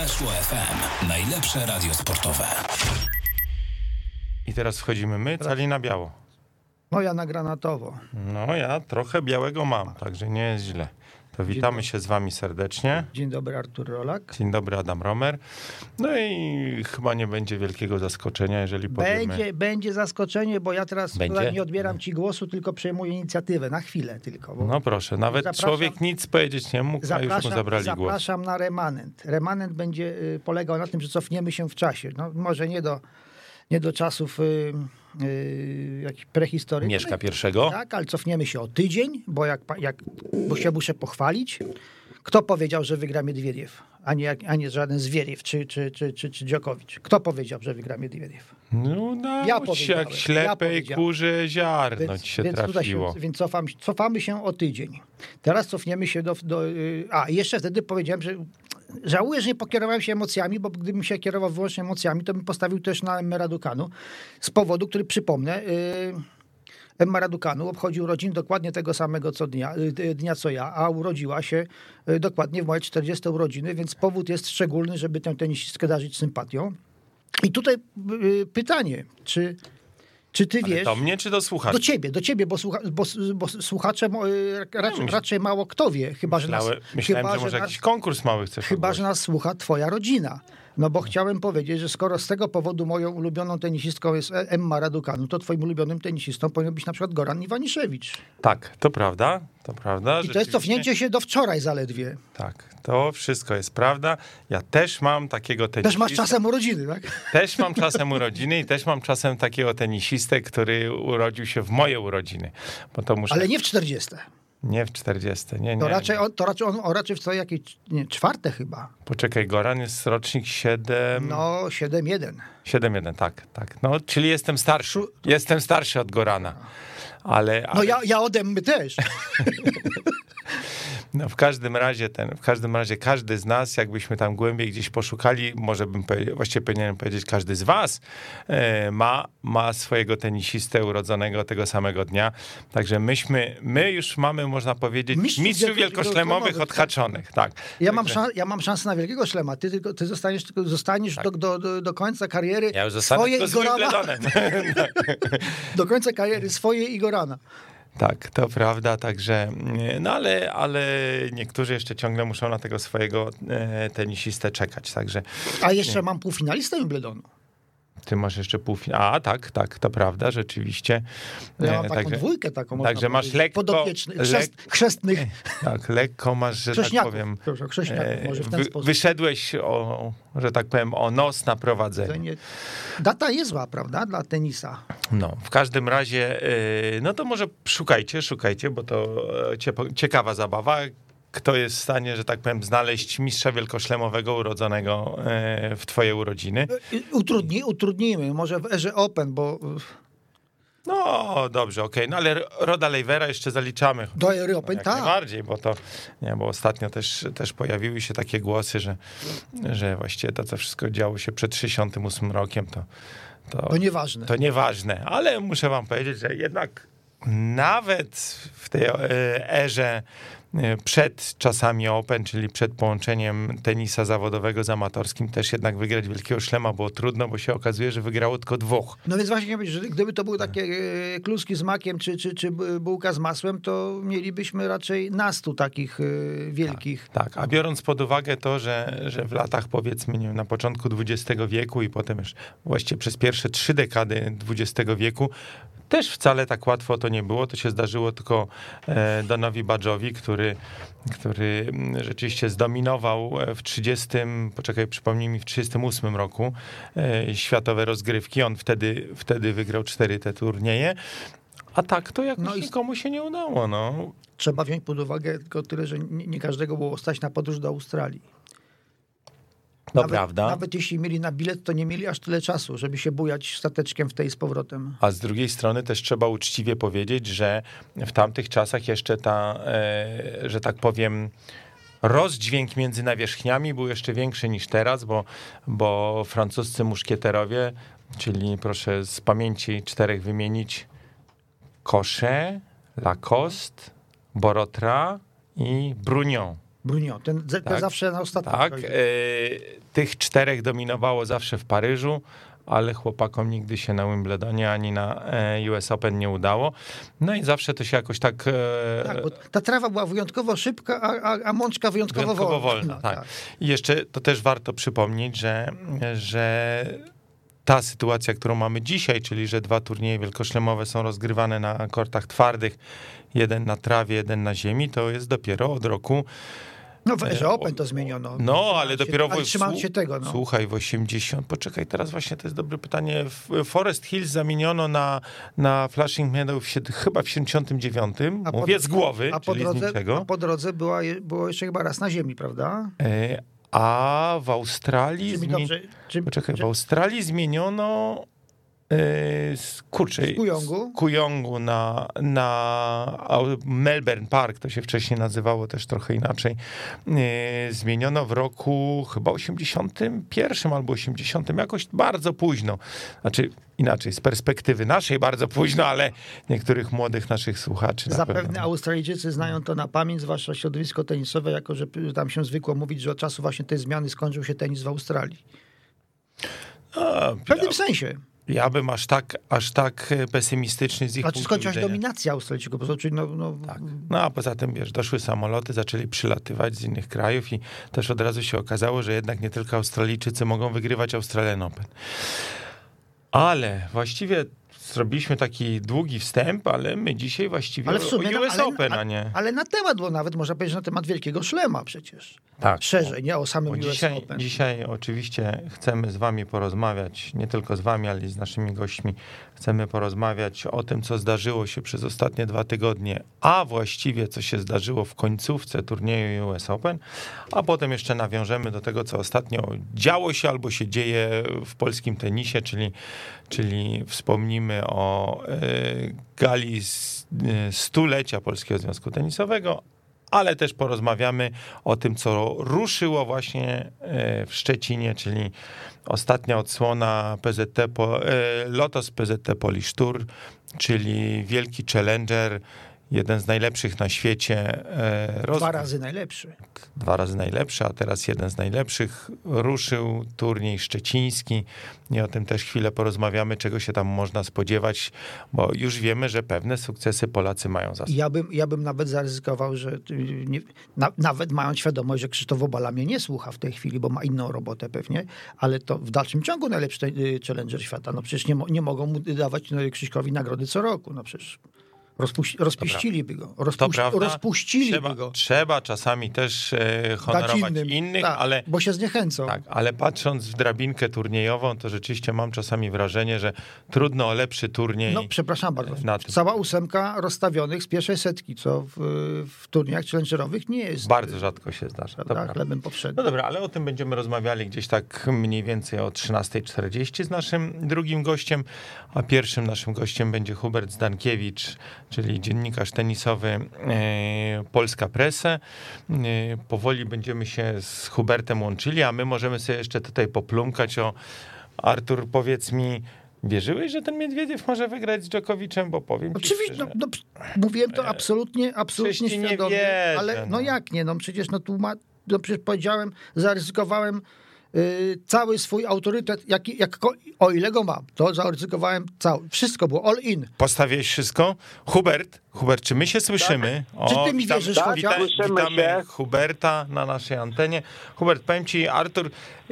Weszło FM. Najlepsze radio sportowe. I teraz wchodzimy my, cali na biało. No ja na granatowo. No ja trochę białego mam, także nie jest źle. To witamy się z wami serdecznie. Dzień dobry, Artur Rolak. Dzień dobry, Adam Romer. No i chyba nie będzie wielkiego zaskoczenia, jeżeli powiemy... Będzie, będzie zaskoczenie, bo ja teraz Będzie? nie odbieram ci głosu, tylko przejmuję inicjatywę, na chwilę tylko. No proszę, nawet Zapraszam- człowiek nic powiedzieć nie mógł, a już mu zapraszam, zabrali głos. zapraszam na remanent. Remanent będzie y, polegał na tym, że cofniemy się w czasie. No, może nie do, nie do czasów y, y, jakichś prehistorycznych. Mieszka pierwszego. Tak, ale cofniemy się o tydzień, bo, jak, jak, bo się muszę pochwalić. Kto powiedział, że wygra Miedwiediew, a nie, a nie żaden Zwieriew czy, czy, czy, czy, czy Dziokowicz? Kto powiedział, że wygra Miedwiediew? No naucz Ja powiedziałem, jak ja ślepej powiedziałem. kurze ziarno Więc, ci się więc, trafiło. się, więc cofam, cofamy się o tydzień. Teraz cofniemy się do. do y, a, jeszcze wtedy powiedziałem, że żałuję, że nie pokierowałem się emocjami, bo gdybym się kierował wyłącznie emocjami, to bym postawił też na Emmera Dukanu. Z powodu, który przypomnę. Y, Emma Raducanu obchodził urodzin dokładnie tego samego co dnia, y, dnia co ja, a urodziła się y, dokładnie w moje 40 urodziny, więc powód jest szczególny, żeby tę tenisistkę darzyć sympatią. I tutaj pytanie, czy, czy ty Ale wiesz... do mnie czy do słuchaczy? Do ciebie, do ciebie, bo, słucha, bo, bo słuchacze y, raczej, raczej mało kto wie, chyba, że nas, Myślałem, chyba, że może jakiś konkurs mały chcesz chyba, ogłosić. że nas słucha twoja rodzina. No bo chciałem powiedzieć, że skoro z tego powodu moją ulubioną tenisistką jest E- Emma Raducanu, to twoim ulubionym tenisistą powinien być na przykład Goran Iwaniszewicz. Tak, to prawda, to prawda. I to jest cofnięcie się do wczoraj zaledwie. Tak, to wszystko jest prawda. Ja też mam takiego tenisistę. Też masz czasem urodziny, tak? Też mam czasem urodziny i też mam czasem takiego tenisistę, który urodził się w moje urodziny. Bo to muszę... Ale nie w 40. Nie w 40, nie, nie. To raczej on, to raczej on, on raczej w co jakieś nie, czwarte chyba. Poczekaj, Goran jest rocznik 7... No 7-1. 7-1, tak, tak. No, czyli jestem starszy. Jestem starszy od Gorana. Ale, ale No ja, ja ode mnie też. no, w każdym razie ten, w każdym razie każdy z nas, jakbyśmy tam głębiej gdzieś poszukali, może bym powiedział, właściwie powinienem powiedzieć, każdy z was e, ma, ma swojego tenisistę urodzonego tego samego dnia. Także myśmy, my już mamy, można powiedzieć, Mistrzów mistrzów, wielko- wielkoszlemowych odhaczonych, tak. Ja mam, szans, ja mam szansę na wielkiego szlema. Ty, tylko, ty zostaniesz, tylko zostaniesz do, do, do, do końca kariery Tak. Ja już zostanę swojej. Wimbledonem. Do końca kariery swojej Igorana. Tak, to prawda, także, no ale, ale niektórzy jeszcze ciągle muszą na tego swojego e, tenisistę czekać, także A jeszcze mam półfinalistę Wimbledonu. Ty masz jeszcze półfinał. A, tak, tak, to prawda, rzeczywiście. Ja E, mam taką także- dwójkę taką. także masz lekko- Podopiecznych, lek- chrzest, chrzestnych Tak, lekko masz, że tak powiem, Proszę, e, może w ten wy, sposób. wyszedłeś o, że tak powiem, o nos na prowadzenie. Nie- Data jest zła, prawda, dla tenisa. No, w każdym razie, e, no to może szukajcie, szukajcie, bo to e, cie- ciekawa zabawa. Kto jest w stanie, że tak powiem, znaleźć mistrza wielkoszlemowego urodzonego e, w twoje urodziny? Y, Utrudni, utrudnijmy, może w erze Open, bo No, dobrze, okej, no ale Roda Lejwera jeszcze zaliczamy. do ery Open Jak tak. najbardziej, bo to, nie, bo ostatnio też, też pojawiły się takie głosy, że, że właściwie to, co wszystko działo się przed 68 rokiem, to, to, To nieważne. to nieważne. Ale muszę wam powiedzieć, że jednak nawet w tej e, erze przed czasami Open, czyli przed połączeniem tenisa zawodowego z amatorskim, też jednak wygrać wielkiego szlema było trudno, bo się okazuje, że wygrało tylko dwóch. No więc właśnie że gdyby to były takie e, kluski z makiem czy, czy, czy bu- bułka z masłem, to mielibyśmy raczej nastu takich e, wielkich. Tak, a biorąc pod uwagę to, że, że w latach powiedzmy nie wiem, na początku XX wieku i potem już właściwie przez pierwsze trzy dekady XX wieku też wcale tak łatwo to nie było. To się zdarzyło tylko e, Donowi Badżowi, który, który mm, rzeczywiście zdominował w 30, poczekaj, przypomnij mi, w 38 roku e, światowe rozgrywki. On wtedy, wtedy wygrał cztery te turnieje. A tak to jakoś No i- nikomu się nie udało. No. Trzeba wziąć pod uwagę tylko tyle, że nie, nie każdego było stać na podróż do Australii. To nawet, prawda. Nawet jeśli mieli na bilet, to nie mieli aż tyle czasu, żeby się bujać stateczkiem w tej z powrotem. A z drugiej strony też trzeba uczciwie powiedzieć, że w tamtych czasach jeszcze ta, e, że tak powiem, rozdźwięk między nawierzchniami był jeszcze większy niż teraz, bo, bo francuscy muszkieterowie, czyli proszę z pamięci czterech wymienić, Cochet, Lacoste, Borotra i Brunion. Brunion, ten, Tak. zawsze na ostatnim. Tak, e, tych czterech dominowało zawsze w Paryżu, ale chłopakom nigdy się na Wimbledonie ani na e, US Open nie udało. No i zawsze to się jakoś tak... e, Tak, bo ta trawa była wyjątkowo szybka, a, a, a mączka wyjątkowo, Wyjątkowo wolna. wolna, No, tak. I jeszcze to też warto przypomnieć, że, że ta sytuacja, którą mamy dzisiaj, czyli że dwa turnieje wielkoszlemowe są rozgrywane na kortach twardych, jeden na trawie, jeden na ziemi, to jest dopiero od roku. No w Open to zmieniono. No, ale się- dopiero ale trzymając się tego, no. Słuchaj, w 80. Poczekaj, teraz właśnie to jest dobre pytanie. Forest Hills zamieniono na, na Flushing Meadow w, chyba w 79. A po- Mówię z głowy, a po drodze. A po drodze była, było jeszcze chyba raz na ziemi, prawda? E, A w Australii. Czy mi dobrze, czy, Poczekaj, czy, w Australii zmieniono z, kurczę, Z Kujongu? z Kujongu na, na Melbourne Park, to się wcześniej nazywało też trochę inaczej. E, Zmieniono w roku chyba 81 albo 80, jakoś bardzo późno. Znaczy inaczej, z perspektywy naszej bardzo późno, ale niektórych młodych naszych słuchaczy Zapewne pewno. Australijczycy znają to na pamięć, zwłaszcza środowisko tenisowe, jako że tam się zwykło mówić, że od czasu właśnie tej zmiany skończył się tenis w Australii. A, W pewnym sensie. Ja bym aż tak, aż tak e, pesymistyczny z ich Znaczy punktu widzenia. dominacja Australijczyków, bo czyli no, no, Tak. No a poza tym, wiesz, doszły samoloty, zaczęli przylatywać z innych krajów i też od razu się okazało, że jednak nie tylko Australijczycy mogą wygrywać Australian Open. Ale właściwie zrobiliśmy taki długi wstęp, ale my dzisiaj właściwie ale w sumie o US ale, Open, a nie... ale na temat, bo nawet można powiedzieć na temat wielkiego szlema przecież. Tak. Szerzej, nie o samym Bo US dzisiaj, Open. dzisiaj oczywiście chcemy z wami porozmawiać, nie tylko z wami, ale i z naszymi gośćmi. Chcemy porozmawiać o tym, co zdarzyło się przez ostatnie dwa tygodnie, a właściwie co się zdarzyło w końcówce turnieju US Open, a potem jeszcze nawiążemy do tego, co ostatnio działo się albo się dzieje w polskim tenisie, czyli, czyli wspomnimy o e, gali e, stulecia Polskiego Związku Tenisowego, ale też porozmawiamy o tym, co ruszyło właśnie e, w Szczecinie, czyli ostatnia odsłona PZT, e, Lotos PZT Polish Tour, czyli wielki challenger, jeden z najlepszych na świecie. e, roz- Dwa razy najlepszy. dwa razy najlepszy, a teraz jeden z najlepszych. Ruszył turniej szczeciński i o tym też chwilę porozmawiamy, czego się tam można spodziewać, bo już wiemy, że pewne sukcesy Polacy mają za sobą. Ja bym, ja bym nawet zaryzykował, że y, nie, na, nawet mając świadomość, że Krzysztof Wobala mnie nie słucha w tej chwili, bo ma inną robotę pewnie, ale to w dalszym ciągu najlepszy y, challenger świata. No przecież nie, nie mogą mu dawać no, Krzyśkowi nagrody co roku. No przecież rozpuści, rozpuściliby go. To Rozpuś, prawda. rozpuściliby trzeba, go. trzeba czasami też e, honorować innych, tak, ale, Bo się zniechęcą. tak, ale patrząc w drabinkę turniejową, to rzeczywiście mam czasami wrażenie, że trudno o lepszy turniej. No, przepraszam bardzo. na tym. Cała ósemka rozstawionych z pierwszej setki, co w, w turniejach challengerowych nie jest. Bardzo rzadko się zdarza. prawda. chlebem No powszednim. dobra, ale o tym będziemy rozmawiali gdzieś tak mniej więcej o 13.40 z naszym drugim gościem, a pierwszym naszym gościem będzie Hubert Zdankiewicz, czyli dziennikarz tenisowy e, Polska Presę. E, powoli będziemy się z Hubertem łączyli, a my możemy sobie jeszcze tutaj poplumkać o Artur, powiedz mi, wierzyłeś, że ten Miedwiediew może wygrać z Dżokowiczem? Bo powiem ci Oczywiście, no, no, mówiłem to absolutnie, absolutnie Przecież ci nie świadomie, wierzę, ale no. no. jak nie, no przecież no tu ma, no przecież powiedziałem, zaryzykowałem cały swój autorytet, jak, jak, o ile go mam, to zaryzykowałem cały, wszystko było all in. Postawiłeś wszystko? Hubert, Hubert, czy my się słyszymy? Czy ty mi wierzysz witam, chociaż? witamy się. Huberta na naszej antenie. Hubert, powiem ci, Artur,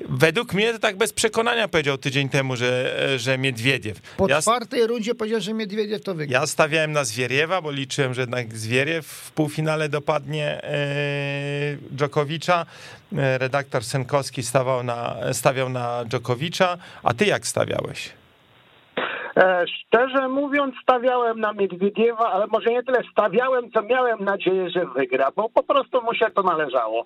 według mnie to tak bez przekonania powiedział tydzień temu, że, że Miedwiediew. Po Ja, czwartej rundzie powiedziałem, że Miedwiediew to wygra. ja stawiałem na Zwieriewa, bo liczyłem, że jednak Zwieriew w półfinale dopadnie e, Dżokowicza. E, redaktor Senkowski stawał na, stawiał na Dżokowicza. A ty jak stawiałeś? E, Szczerze mówiąc, stawiałem na Miedwiediewa, ale może nie tyle stawiałem, co miałem nadzieję, że wygra, bo po prostu mu się to należało.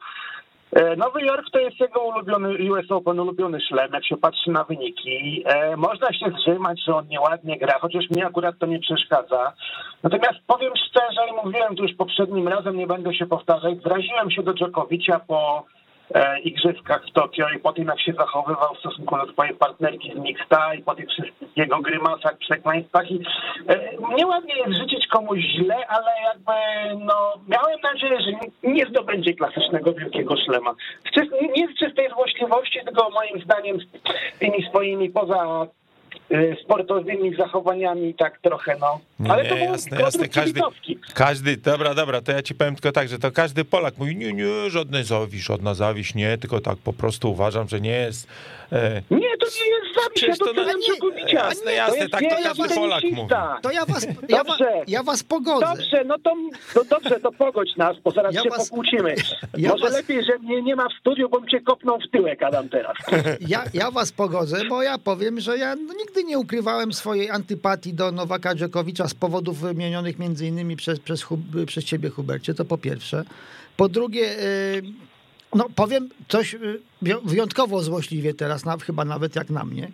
E, Nowy Jork to jest jego ulubiony US Open, ulubiony szlem, jak się patrzy na wyniki. E, Można się zrzymać, że on nieładnie gra, chociaż mi akurat to nie przeszkadza. Natomiast powiem szczerze, i mówiłem tu już poprzednim razem, nie będę się powtarzać, zraziłem się do Dżokowicza po igrzyskach w Tokio i po tym, jak się zachowywał w stosunku do swojej partnerki z Mixta i po tych wszystkich jego grymasach, przekleństwach i e, nieładnie jest życzyć komuś źle, ale jakby no miałem nadzieję, że nie zdobędzie klasycznego wielkiego szlema. Nie z czystej złośliwości, tylko moim zdaniem z tymi swoimi poza e, sportowymi zachowaniami tak trochę, no. Ale nie, to jasne, jasne. Każdy, każdy, dobra, dobra, to ja ci powiem tylko tak, że to każdy Polak mówi, nie, nie, żadnej zawiść, żadna zawiść, nie, tylko tak po prostu uważam, że nie jest... E, Nie, to nie jest ja to doceniam na- Dżokowicza. jasne, jasne, jest tak to każdy Polak tenisista. To ja was, ja, wa, Dobrze. ja was pogodzę. Dobrze, no to, to dobrze, to pogodź nas, bo zaraz Ja się was- pokłócimy. ja Może was- lepiej, że mnie nie ma w studiu, bo bym cię kopnął w tyłek, Adam, teraz. Ja, ja was pogodzę, bo ja powiem, że ja no, nigdy nie ukrywałem swojej antypatii do Nowaka Dżokowicza z powodów wymienionych między innymi przez, przez, Hub- przez ciebie, Hubercie, to po pierwsze. Po drugie, y, no powiem coś y, wyjątkowo złośliwie teraz, na, chyba nawet jak na mnie,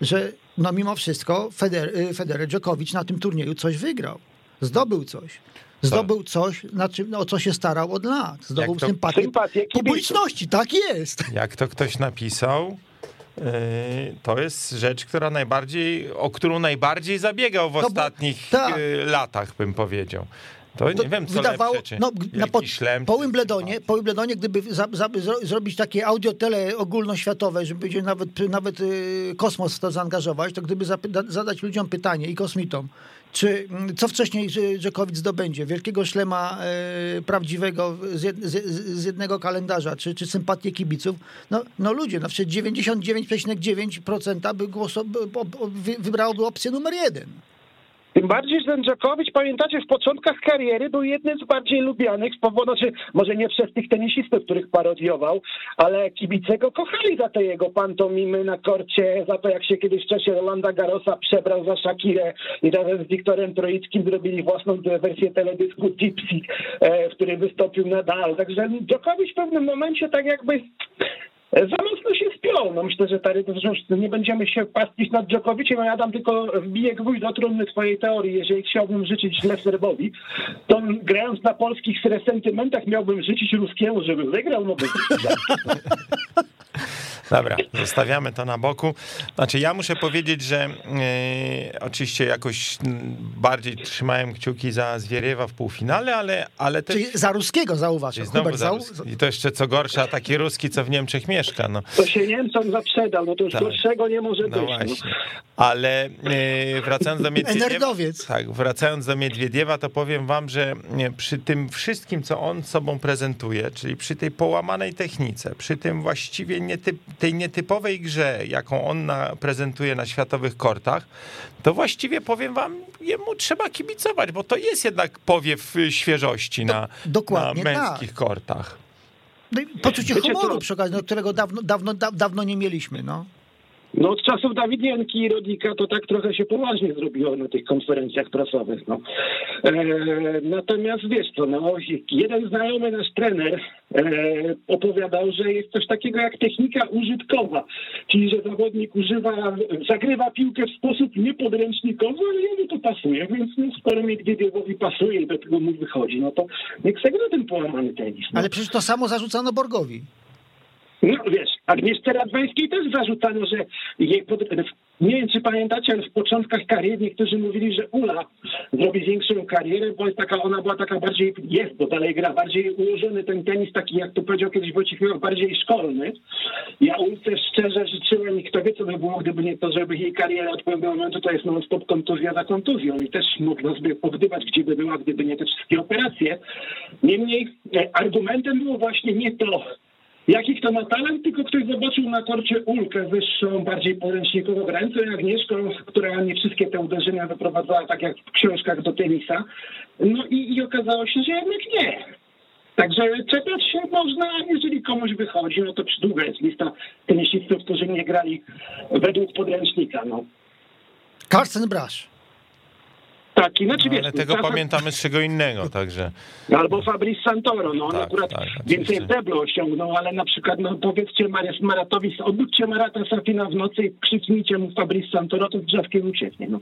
że no mimo wszystko Feder, y, Federer Dżokowicz na tym turnieju coś wygrał. Zdobył coś. Zdobył coś, na czym, o co się starał od lat. Zdobył to- sympatię Sympatię publiczności. Tak jest. jak to ktoś napisał, e, to jest rzecz, która najbardziej, o którą najbardziej zabiegał w No bo- ostatnich tak. latach, bym powiedział. To nie To wiem, co wydawało, lepsze, no, na wielki po, szlem, po Wimbledonie, po Wimbledonie, gdyby za, za, zro, zrobić takie audiotele ogólnoświatowe, żeby nawet, nawet y, kosmos w to zaangażować, to gdyby zadać ludziom pytanie i kosmitom, czy mm, co wcześniej Dżokowicz zdobędzie? Wielkiego szlema y, prawdziwego z, jed, z, z jednego kalendarza, czy, czy sympatię kibiców? No, no ludzie, na przykład 99,9% by głoso, by, by, wybrałoby opcję numer jeden. Tym bardziej, że Dżokowicz, pamiętacie, w początkach kariery był jednym z bardziej lubianych z powodu, znaczy, może nie przez tych tenisistów, których parodiował, ale kibice go kochali za te jego pantomimy na korcie, za to, jak się kiedyś w czasie Rolanda Garrosa przebrał za Shakirę i razem z Wiktorem Troickim zrobili własną wersję teledysku Gypsy, e, w której wystąpił Nadal. Także Dżokowicz w pewnym momencie tak jakby za mocno się spiął. No myślę, że tady, że nie będziemy się pastwić nad Dżokowiciem, a ja dam tylko wbiję gwóźdź do trumny swojej teorii. Jeżeli chciałbym życzyć źle Serbowi, to grając na polskich resentymentach miałbym życzyć Ruskiemu, żeby wygrał, no bo Dobra, zostawiamy to na boku. Znaczy, ja muszę powiedzieć, że e, oczywiście jakoś bardziej trzymałem kciuki za Zwieriewa w półfinale, ale, ale też... Czyli za ruskiego zauważ. Czyli znowu za Ruski. I to jeszcze co gorsza, taki Ruski, co w Niemczech mieszka. No. to się Niemcom zaprzedał, no to już Tak. gorszego nie może No być. No. właśnie. Ale e, wracając do Miedwiediewa, Energowiec. tak, wracając do Miedwiediewa, to powiem wam, że nie, przy tym wszystkim, co on sobą prezentuje, czyli przy tej połamanej technice, przy tym właściwie nietyp, tej nietypowej grze, jaką on na, prezentuje na światowych kortach, to właściwie powiem wam, jemu trzeba kibicować, bo to jest jednak powiew y, świeżości na, dokładnie na męskich kortach. No i poczucie Wiecie humoru przy okazji, no, którego dawno, dawno, da, dawno nie mieliśmy. No. No od czasów Dawidienki i Rodika to tak trochę się poważnie zrobiło na tych konferencjach prasowych. No. E, natomiast wiesz co, no, jeden znajomy nasz trener e, opowiadał, że jest coś takiego jak technika użytkowa, czyli że zawodnik używa, zagrywa piłkę w sposób niepodręcznikowy, ale jemu to pasuje, więc no, skoro Miedwiediewowi pasuje i do tego mu wychodzi, no to niech zagra ten połamany tenis. No. Ale przecież to samo zarzucano Borgowi. No wiesz, Agnieszce Radwańskiej też zarzucano, że jej pod... nie wiem czy pamiętacie, ale w początkach kariery niektórzy mówili, że Ula zrobi większą karierę, bo jest taka, ona była taka bardziej, jest, bo dalej gra, bardziej ułożony ten tenis, taki jak to powiedział kiedyś Wojciech bardziej szkolny. Ja Ulce szczerze życzyłem i kto wie, co by było, gdyby nie to, żeby jej kariera od pewnego momentu to jest non-stop kontuzja za kontuzją i też można sobie pogdywać, gdzie by była, gdyby nie te wszystkie operacje. Niemniej e, argumentem było właśnie nie to, jaki kto ma talent, tylko ktoś zobaczył na korcie Ulkę wyższą, bardziej podręcznikową grającą i Agnieszką, która nie wszystkie te uderzenia wyprowadzała tak jak w książkach do tenisa. No i, i okazało się, że jednak nie. Także czepiać się można, jeżeli komuś wychodzi, no to długa jest lista tenisistów, którzy nie grali według podręcznika. No. Carsten Brasz. Tak, inaczej No, wiesz, ale tego czasem- pamiętamy z czego innego, także... Albo Fabrice Santoro, no on Tak, akurat tak, więcej deblu osiągnął, ale na przykład no powiedzcie Mariusz Maratowi, obudźcie Marata Safina w nocy i krzyknijcie mu Fabrice Santoro, to z drzewkiem ucieknie. No.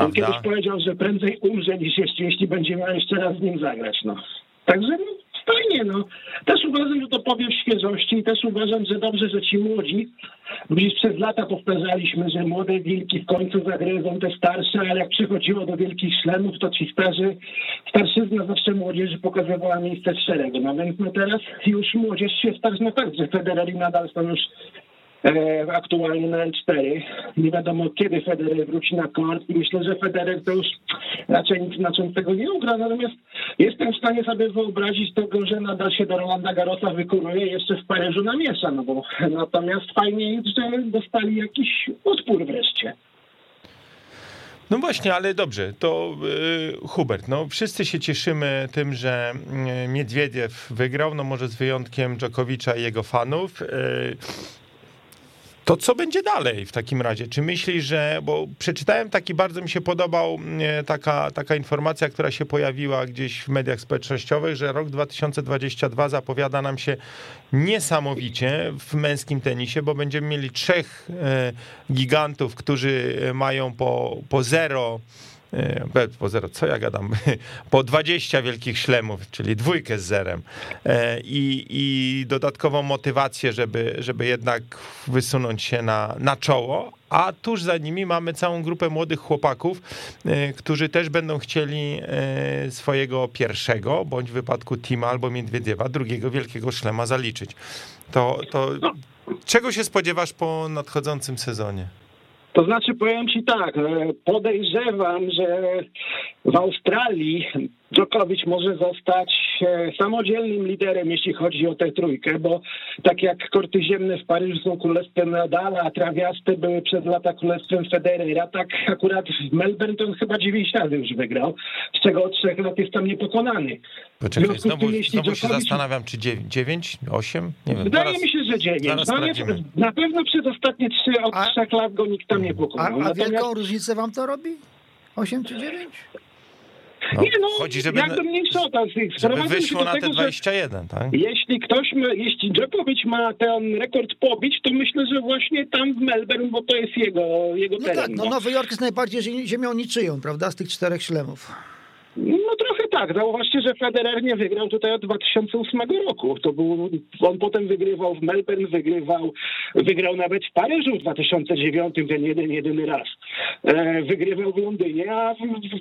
On kiedyś Prawda? powiedział, że prędzej umrze niż jeszcze, jeśli będzie miał jeszcze raz z nim zagrać. No. Także no, fajnie, no. Też uważam, że to powiew świeżości i też uważam, że dobrze, że ci młodzi, gdzieś przez lata powtarzaliśmy, że młode wilki w końcu zagryzą te starsze, ale jak przychodziło do wielkich szlemów, to ci starzy, starszyzna zawsze młodzieży pokazywała miejsce w szeregu. No więc no teraz już młodzież się starczy, no tak, że Federer nadal są już aktualnie na L4. Nie wiadomo kiedy Federer wróci na kort i myślę, że Federer to już raczej nic znaczącego nie ugra, natomiast jestem w stanie sobie wyobrazić tego, że nadal się do Rolanda Garosa wykuruje jeszcze w Paryżu namiesza, no bo natomiast fajnie jest, że dostali jakiś odpór wreszcie. No właśnie, ale dobrze, to y, Hubert, no wszyscy się cieszymy tym, że y, Miedwiediew wygrał, no może z wyjątkiem Dżokowicza i jego fanów. Y, to co będzie dalej w takim razie? Czy myślisz, że, bo przeczytałem taki, bardzo mi się podobał e, taka, taka informacja, która się pojawiła gdzieś w mediach społecznościowych, że rok 2022 zapowiada nam się niesamowicie w męskim tenisie, bo będziemy mieli trzech e, gigantów, którzy mają po, po zero E, po zero, co ja gadam, po 20 wielkich szlemów, czyli dwójkę z zerem e, i, i dodatkową motywację, żeby, żeby jednak wysunąć się na, na czoło, a tuż za nimi mamy całą grupę młodych chłopaków, e, którzy też będą chcieli swojego pierwszego, bądź w wypadku Tima albo Miedwiediewa, drugiego wielkiego szlema zaliczyć. To, to czego się spodziewasz po nadchodzącym sezonie? To znaczy, powiem Ci tak, e, podejrzewam, że w Australii Djokovic może zostać e, samodzielnym liderem, jeśli chodzi o tę trójkę, bo tak jak korty ziemne w Paryżu są królestwem Nadala, a trawiaste były przez lata królestwem Federera, tak akurat w Melbourne to on chyba 9 razy już wygrał, z czego od trzech lat jest tam niepokonany. Poczekaj, znowu, tym, znowu Djokovic... się zastanawiam, czy 9, 8? Nie wiem. Wydaje zaraz, mi się, że 9. No, nie, na pewno przez ostatnie 3 od a, 3 lat go nikt tam nie pokonał. A, a Natomiast... wielką różnicę wam to robi? 8 czy 9? No, nie, no, chodzi, żeby, jakby mniejszota z tych żeby wyszło na tego, te 21, tak? Jeśli ktoś ma, jeśli Djokovic ma ten rekord pobić, to myślę, że właśnie tam w Melbourne, bo to jest jego, jego no teren. Tak, no, no Nowy Jork jest najbardziej ziemią niczyją, prawda, z tych czterech szlemów. No trochę tak. Zauważcie, że Federer nie wygrał tutaj od 2008 roku. To był, on potem wygrywał w Melbourne, wygrywał, wygrał nawet w Paryżu w 2009, ten jeden, jedyny raz. E, wygrywał w Londynie, a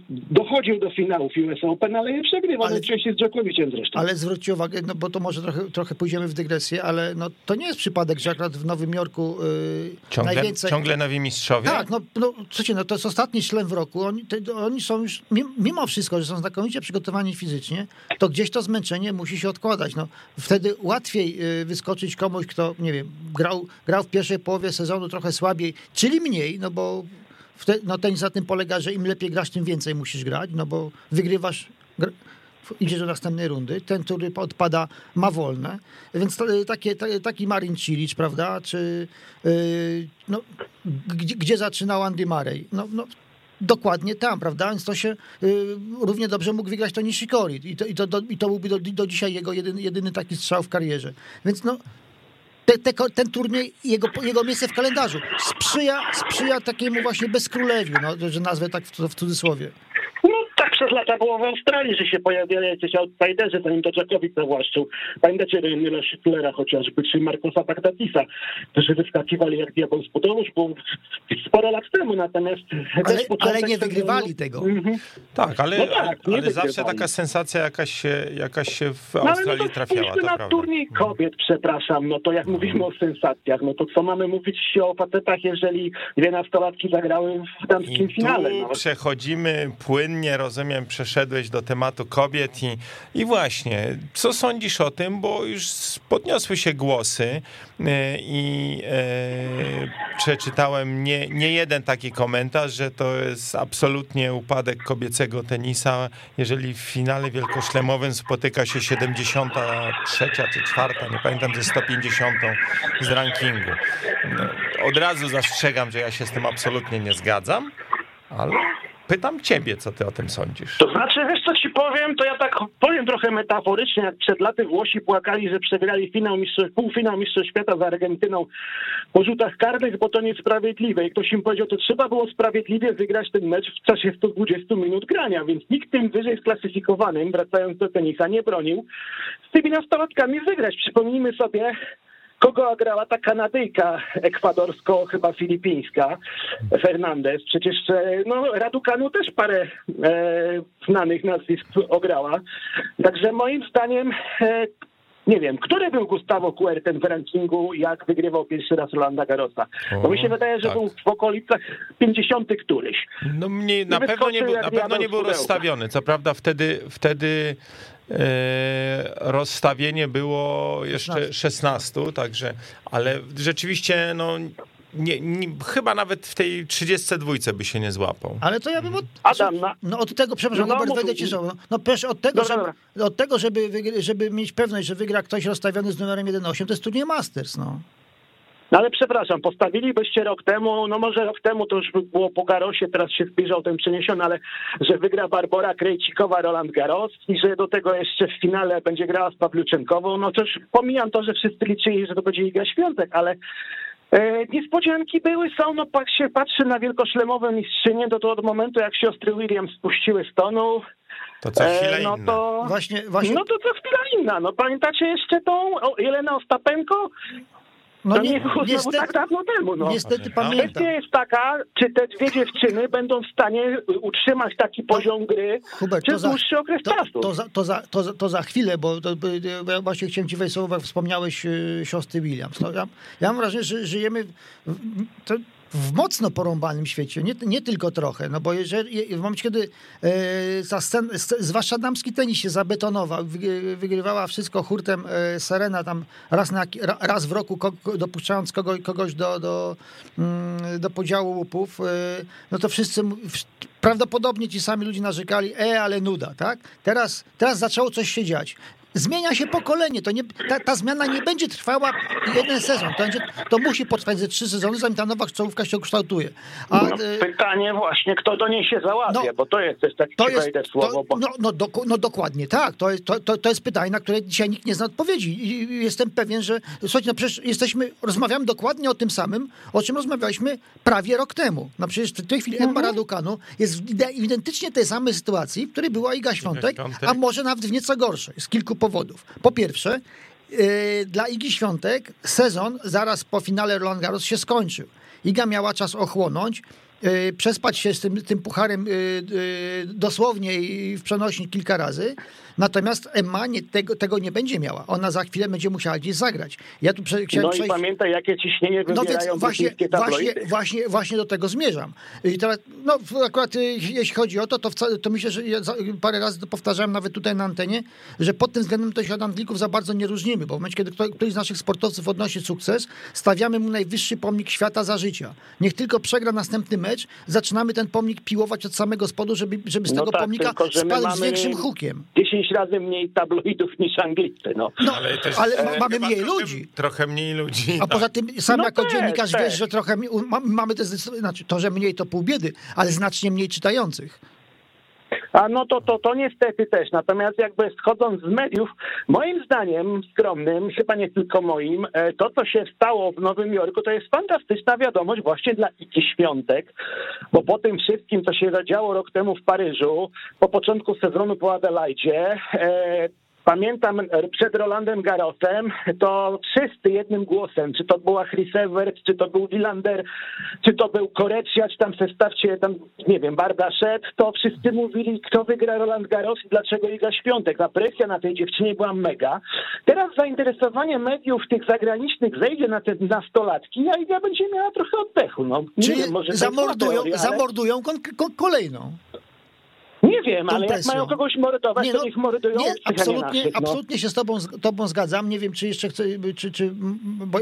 dochodził do finałów US Open, ale je przegrywał ale, najczęściej z Djokoviciem zresztą. Ale zwróćcie uwagę, no bo to może trochę, trochę pójdziemy w dygresję, ale no, to nie jest przypadek, że akurat w Nowym Jorku yy, ciągle, najwięcej... Ciągle nowi mistrzowie? Tak, no, no słuchajcie, no to jest ostatni szlem w roku. Oni, te, oni są już, mimo wszystko, że są znakomicie przygotowani fizycznie, to gdzieś to zmęczenie musi się odkładać. No, wtedy łatwiej y, wyskoczyć komuś, kto, nie wiem, grał, grał w pierwszej połowie sezonu trochę słabiej, czyli mniej, no bo wtedy, no tenis na tym polega, że im lepiej grasz, tym więcej musisz grać, no bo wygrywasz, idziesz do następnej rundy, ten, który odpada, ma wolne, więc y, takie, taki Marin Cilic, prawda, czy yy, no, gdzie, gdzie zaczynał Andy Murray, no, no dokładnie tam, prawda? Więc to się y, równie dobrze mógł wygrać to Nishikori i to, i to, do, i to byłby do, do dzisiaj jego jedyny, jedyny taki strzał w karierze. Więc no, te, te, ten turniej, jego, jego miejsce w kalendarzu sprzyja, sprzyja takiemu właśnie bezkrólewiu, no, że nazwę tak w, w cudzysłowie przez lata było w Australii, że się pojawiali jacyś outsiderzy, zanim to Dżokowicz zawłaszczył. Pamiętacie Nila Schittlera chociażby, czy Markosa Bagdatisa, którzy wyskakiwali jak diabeł z budowu, było sporo lat temu, natomiast... Ale, ale nie wygrywali tego. Mhm. Tak, ale, no tak, ale zawsze taka sensacja jakaś się, jakaś się w Australii no, ale no trafiała, to na prawda. turniej kobiet, przepraszam, no to jak mhm. mówimy o sensacjach, no to co mamy mówić o facetach, jeżeli dwie nastolatki zagrały w damskim finale? No. przechodzimy płynnie, rozumiem, przeszedłeś do tematu kobiet i, i właśnie, co sądzisz o tym, bo już podniosły się głosy e, i e, przeczytałem nie, nie jeden taki komentarz, że to jest absolutnie upadek kobiecego tenisa, jeżeli w finale wielkoszlemowym spotyka się 73 czy 4, nie pamiętam, ze 150 z rankingu. No, od razu zastrzegam, że ja się z tym absolutnie nie zgadzam, ale pytam ciebie, co ty o tym sądzisz. To znaczy, wiesz co ci powiem, to ja tak powiem trochę metaforycznie, jak przed laty Włosi płakali, że przegrali finał mistrzostw, półfinał Mistrzostw Świata z Argentyną po rzutach karnych, bo to niesprawiedliwe. I ktoś im powiedział, to trzeba było sprawiedliwie wygrać ten mecz w czasie 120 minut grania, więc nikt tym wyżej sklasyfikowanym, wracając do tenisa, nie bronił z tymi nastolatkami wygrać. Przypomnijmy sobie, kogo grała ta Kanadyjka ekwadorsko, chyba filipińska, Fernandez. Przecież e, no, Radukanu też parę e, znanych nazwisk ograła. Także moim zdaniem e, nie wiem, który był Gustavo Kuerten w rankingu, jak wygrywał pierwszy raz Rolanda Garrosa? Bo mi się wydaje, że tak. był w okolicach 50 któryś. No mnie, na pewno nie, był, na pewno nie był rozstawiony. Co prawda wtedy, wtedy e, rozstawienie było jeszcze 16, także, ale rzeczywiście no, nie, nie, chyba nawet w tej 32 by się nie złapał. Ale to ja bym od, Adam, na- no od tego, przepraszam, No, no, mów- wejdę ci słowo. No przecież od tego, Dobra, żeby, od tego żeby, żeby mieć pewność, że wygra ktoś rozstawiony z numerem 1.8, to jest turniej Masters, no. No ale przepraszam, postawilibyście rok temu, no może rok temu to już by było po Garosie, teraz się zbliżał ten przeniesiony, ale że wygra Barbora Krejcikowa, Roland Garros i że do tego jeszcze w finale będzie grała z Pawluczenkową, no już pomijam to, że wszyscy liczyli, że to będzie Iga Świątek, ale niespodzianki były, są, no jak się patrzy na wielkoszlemowe mistrzynie, to, to od momentu jak siostry Williams spuściły z tonu, To co chwilę e, no inna. to... Właśnie, właśnie, No to co chwila inna, no pamiętacie jeszcze tą o, Jelenę Ostapenko? No to nie, było znowu tak dawno temu, no. niestety No. pamiętam. Kwestia jest taka, czy te dwie dziewczyny będą w stanie utrzymać taki poziom gry Hubert, przez dłuższy okres to, czasu. to, za, to, za, to, za, to za chwilę, bo to, bo ja właśnie chciałem ci wejść słowo, jak wspomniałeś y, siostry Williams. No, ja, ja mam wrażenie, że żyjemy w, to, w mocno porąbanym świecie, nie, nie tylko trochę, no bo jeżeli, w momencie, kiedy e, ta scen, sc- zwłaszcza damski tenis się zabetonował, wy- wygrywała wszystko hurtem e, Serena tam raz, na, ra- raz w roku, dopuszczając kogoś, kogoś do, do, mm, do podziału łupów, e, no to wszyscy prawdopodobnie ci sami ludzie narzekali, e, ale nuda, tak? Teraz, teraz zaczęło coś się dziać. Zmienia się pokolenie, to nie, ta, ta zmiana nie będzie trwała jeden sezon, to, będzie, to musi potrwać ze trzy sezony, zanim ta nowa czołówka się ukształtuje. A, no, e, pytanie właśnie, kto do niej się załapie, No, bo to jest też tak to jest, słowo. bo... no, no, doku- no dokładnie tak, to jest, to, to, to jest pytanie, na które dzisiaj nikt nie zna odpowiedzi i jestem pewien, że słuchajcie, no przecież jesteśmy, rozmawiamy dokładnie o tym samym, o czym rozmawialiśmy prawie rok temu. No przecież w tej chwili Emma Raducanu jest w ide- identycznie tej samej sytuacji, w której była Iga Świątek, Świątek. a może nawet w nieco gorszej, z kilku powodów. Po pierwsze, yy, dla Igi Świątek sezon zaraz po finale Roland Garros się skończył. Iga miała czas ochłonąć, yy, przespać się z tym, tym pucharem yy, dosłownie i w przenośni kilka razy. Natomiast Emma nie, tego, tego nie będzie miała. Ona za chwilę będzie musiała gdzieś zagrać. Ja tu prze, chciałem No i przejść... pamiętaj, jakie ciśnienie No więc właśnie, właśnie, właśnie, właśnie do tego zmierzam. I teraz, no akurat y, jeśli chodzi o to, to, wcale, to myślę, że ja parę razy to powtarzałem nawet tutaj na antenie, że pod tym względem to się od Anglików za bardzo nie różnimy, bo w momencie, kiedy któryś z naszych sportowców odnosi sukces, stawiamy mu najwyższy pomnik świata za życia. Niech tylko przegra następny mecz, zaczynamy ten pomnik piłować od samego spodu, żeby, żeby z No tego tak, pomnika spadł z większym hukiem. 10 razy mniej tabloidów niż Anglicy, no. No, Ale też- ale e, mamy mniej ludzi. Trochę mniej ludzi. A tak. poza tym sam No jako też, dziennikarz też. wiesz, że trochę mamy te, zdecydowanie- znaczy to, że mniej to pół biedy, ale znacznie mniej czytających. A no to, to, to niestety też. Natomiast jakby schodząc z mediów, moim zdaniem skromnym, chyba nie tylko moim, e, to co się stało w Nowym Jorku, to jest fantastyczna wiadomość właśnie dla Iki Świątek, bo po tym wszystkim, co się zadziało rok temu w Paryżu, po początku sezonu po Adelaidzie, e, Pamiętam e, przed Rolandem Garosem, to wszyscy jednym głosem, czy to była Chris Evert, czy to był Wilander, czy to był Korecia, czy tam zestawcie tam, nie wiem, Barda Szed, to wszyscy mówili, kto wygra Roland Garros i dlaczego Iga Świątek. Ta presja na tej dziewczynie była mega. Teraz zainteresowanie mediów tych zagranicznych zejdzie na te nastolatki, a Iga będzie miała trochę oddechu. No, nie Czyli wiem, może zamordują, teoria, ale- zamordują kon, kon, kolejną. Nie wiem, ale jak presją. mają kogoś mordować, Nie, to no, niech mordują nie, absolutnie, naszych, no. absolutnie się z tobą, z tobą zgadzam. Nie wiem, czy jeszcze chcę, czy, czy, bo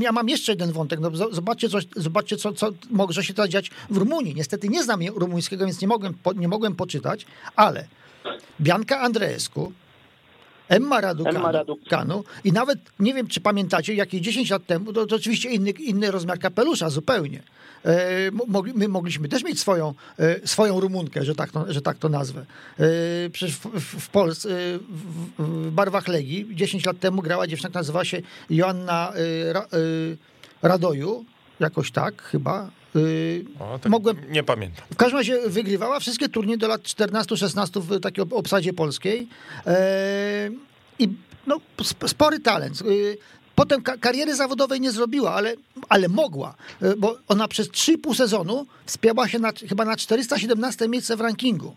ja mam jeszcze jeden wątek. No, zobaczcie, coś, zobaczcie co, co może się teraz dziać w Rumunii. Niestety nie znam rumuńskiego, więc nie mogłem, nie mogłem poczytać, ale Bianka Andreescu Emma Raducanu. Emma Raducanu. I nawet, nie wiem czy pamiętacie, jakieś 10 lat temu, to, to oczywiście inny, inny rozmiar kapelusza zupełnie. E, my mogliśmy też mieć swoją, e, swoją Rumunkę, że tak to, że tak to nazwę. E, przecież w, Polsce, w, barwach Legii 10 lat temu grała dziewczyna, która nazywała się Joanna Ra, Radoju, jakoś tak chyba. O, tak Mogłem, nie pamiętam. W każdym razie wygrywała wszystkie turnieje do lat 14-16 w takiej obsadzie polskiej. I no, spory talent. Potem kariery zawodowej nie zrobiła, ale, ale mogła, e, bo ona przez 3,5 sezonu wspięła się na, chyba na 417 miejsce w rankingu.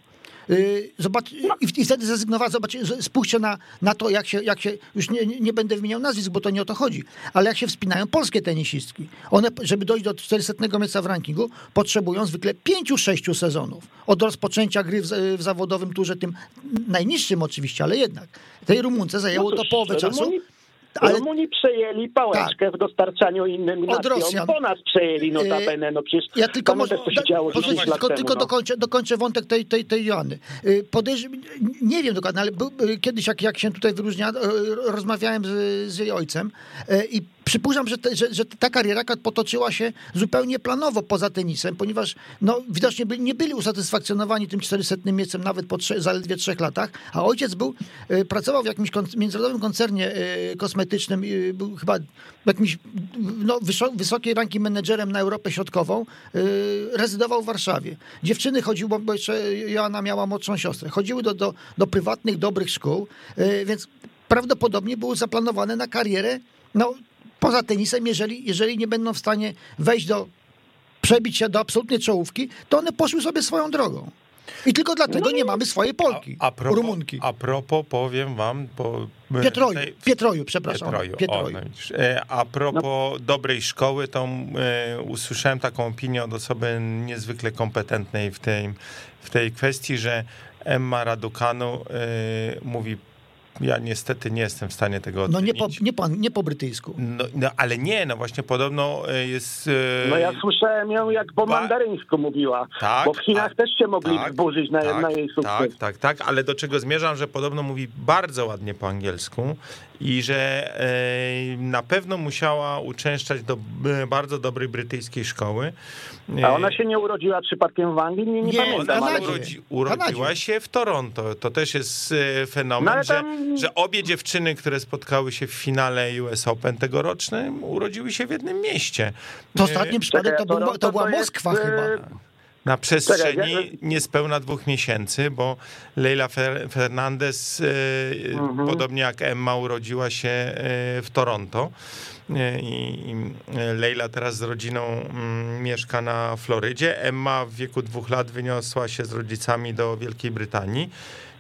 E, zobacz, i, i, wtedy zrezygnowała, zobacz, spójrzcie na, na to, jak się, jak się już nie, nie będę wymieniał nazwisk, bo to nie o to chodzi, ale jak się wspinają polskie tenisistki. One, żeby dojść do 400 miejsca w rankingu, potrzebują zwykle 5-6 sezonów. Od rozpoczęcia gry w, w, zawodowym turze, tym najniższym oczywiście, ale jednak. Tej Rumunce zajęło no to, to połowę czasu. Ale... Rumuni przejęli pałeczkę tak. w dostarczaniu innym Od Rosjan. Po nas przejęli notabene, no przecież ja tylko może, co się działo da, tylko, tylko no. dokończę, dokończę wątek tej, tej, tej Joanny. Y, Podejrz... Nie wiem dokładnie, ale był, y, kiedyś jak, jak się tutaj wyróżnia, y, rozmawiałem z, z jej ojcem i przypuszczam, że, te, że, że, ta kariera potoczyła się zupełnie planowo poza tenisem, ponieważ no, widocznie byli, nie byli usatysfakcjonowani tym 400 miejscem nawet po trze, zaledwie trzech latach, a ojciec był, y, pracował w jakimś międzynarodowym koncernie y, kosmetycznym, y, był chyba jakimś no, wysokiej ranki menedżerem na Europę Środkową, rezydował w Warszawie. Dziewczyny chodziły, bo jeszcze Joanna miała młodszą siostrę, chodziły do, do, do prywatnych, dobrych szkół, więc prawdopodobnie były zaplanowane na karierę no, poza tenisem, jeżeli, jeżeli nie będą w stanie wejść do, przebić się do absolutnej czołówki, to one poszły sobie swoją drogą. I tylko dlatego no, nie mamy swojej Polki, a, a propos, Rumunki. A propos, powiem wam... Po, Pietroju, tej, Pietroju, przepraszam. Pietroju, Pietroju. O, no, e, a propos no. dobrej szkoły, to e, usłyszałem taką opinię od osoby niezwykle kompetentnej w tej, w tej kwestii, że Emma Raducanu e, mówi ja niestety nie jestem w stanie tego ocenić. No nie po, nie po, nie po brytyjsku. No, no, ale nie, no właśnie podobno e, jest... E, no ja słyszałem ją jak po ba... mandaryńsku mówiła, tak, bo w Chinach a, też się mogli tak, wzburzyć na, tak, na jej sukces. Tak, tak, tak, ale do czego zmierzam, że podobno mówi bardzo ładnie po angielsku i że e, na pewno musiała uczęszczać do bardzo dobrej brytyjskiej szkoły. A ona się nie urodziła przypadkiem w Anglii? Nie, nie, nie pamiętam. Ona urodzi, urodziła się w Toronto. To też jest fenomen, no, tam... że że obie dziewczyny, które spotkały się w finale US Open tegorocznym, urodziły się w jednym mieście. To ostatni przypadek to, to była Moskwa e, chyba na przestrzeni niespełna dwóch miesięcy, bo Leila Fernandez, mhm. podobnie jak Emma, urodziła się w Toronto. I Leila teraz z rodziną mm, mieszka na Florydzie. Emma w wieku dwóch lat wyniosła się z rodzicami do Wielkiej Brytanii.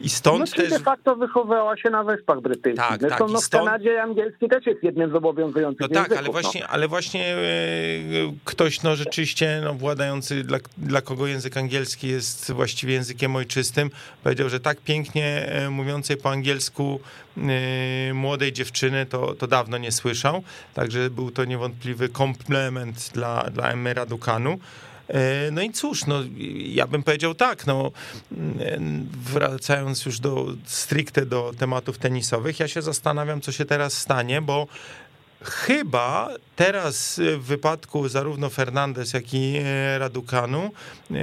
I stąd no, też... de facto wychowała się na Wyspach Brytyjskich. Tak, Zresztą tak, no, w stąd... Kanadzie angielski też jest jednym z obowiązujących No tak, języków, ale właśnie, no. ale właśnie e, ktoś no rzeczywiście no, władający, dla, dla kogo język angielski jest właściwie językiem ojczystym, powiedział, że tak pięknie e, mówiącej po angielsku e, młodej dziewczyny to, to dawno nie słyszał. Także był to niewątpliwy komplement dla, dla Emmy Raducanu. E, no i cóż, no, ja bym powiedział tak, no, wracając już do stricte do tematów tenisowych, ja się zastanawiam, co się teraz stanie, bo Chyba teraz w wypadku zarówno Fernandez, jak i e, Raducanu e,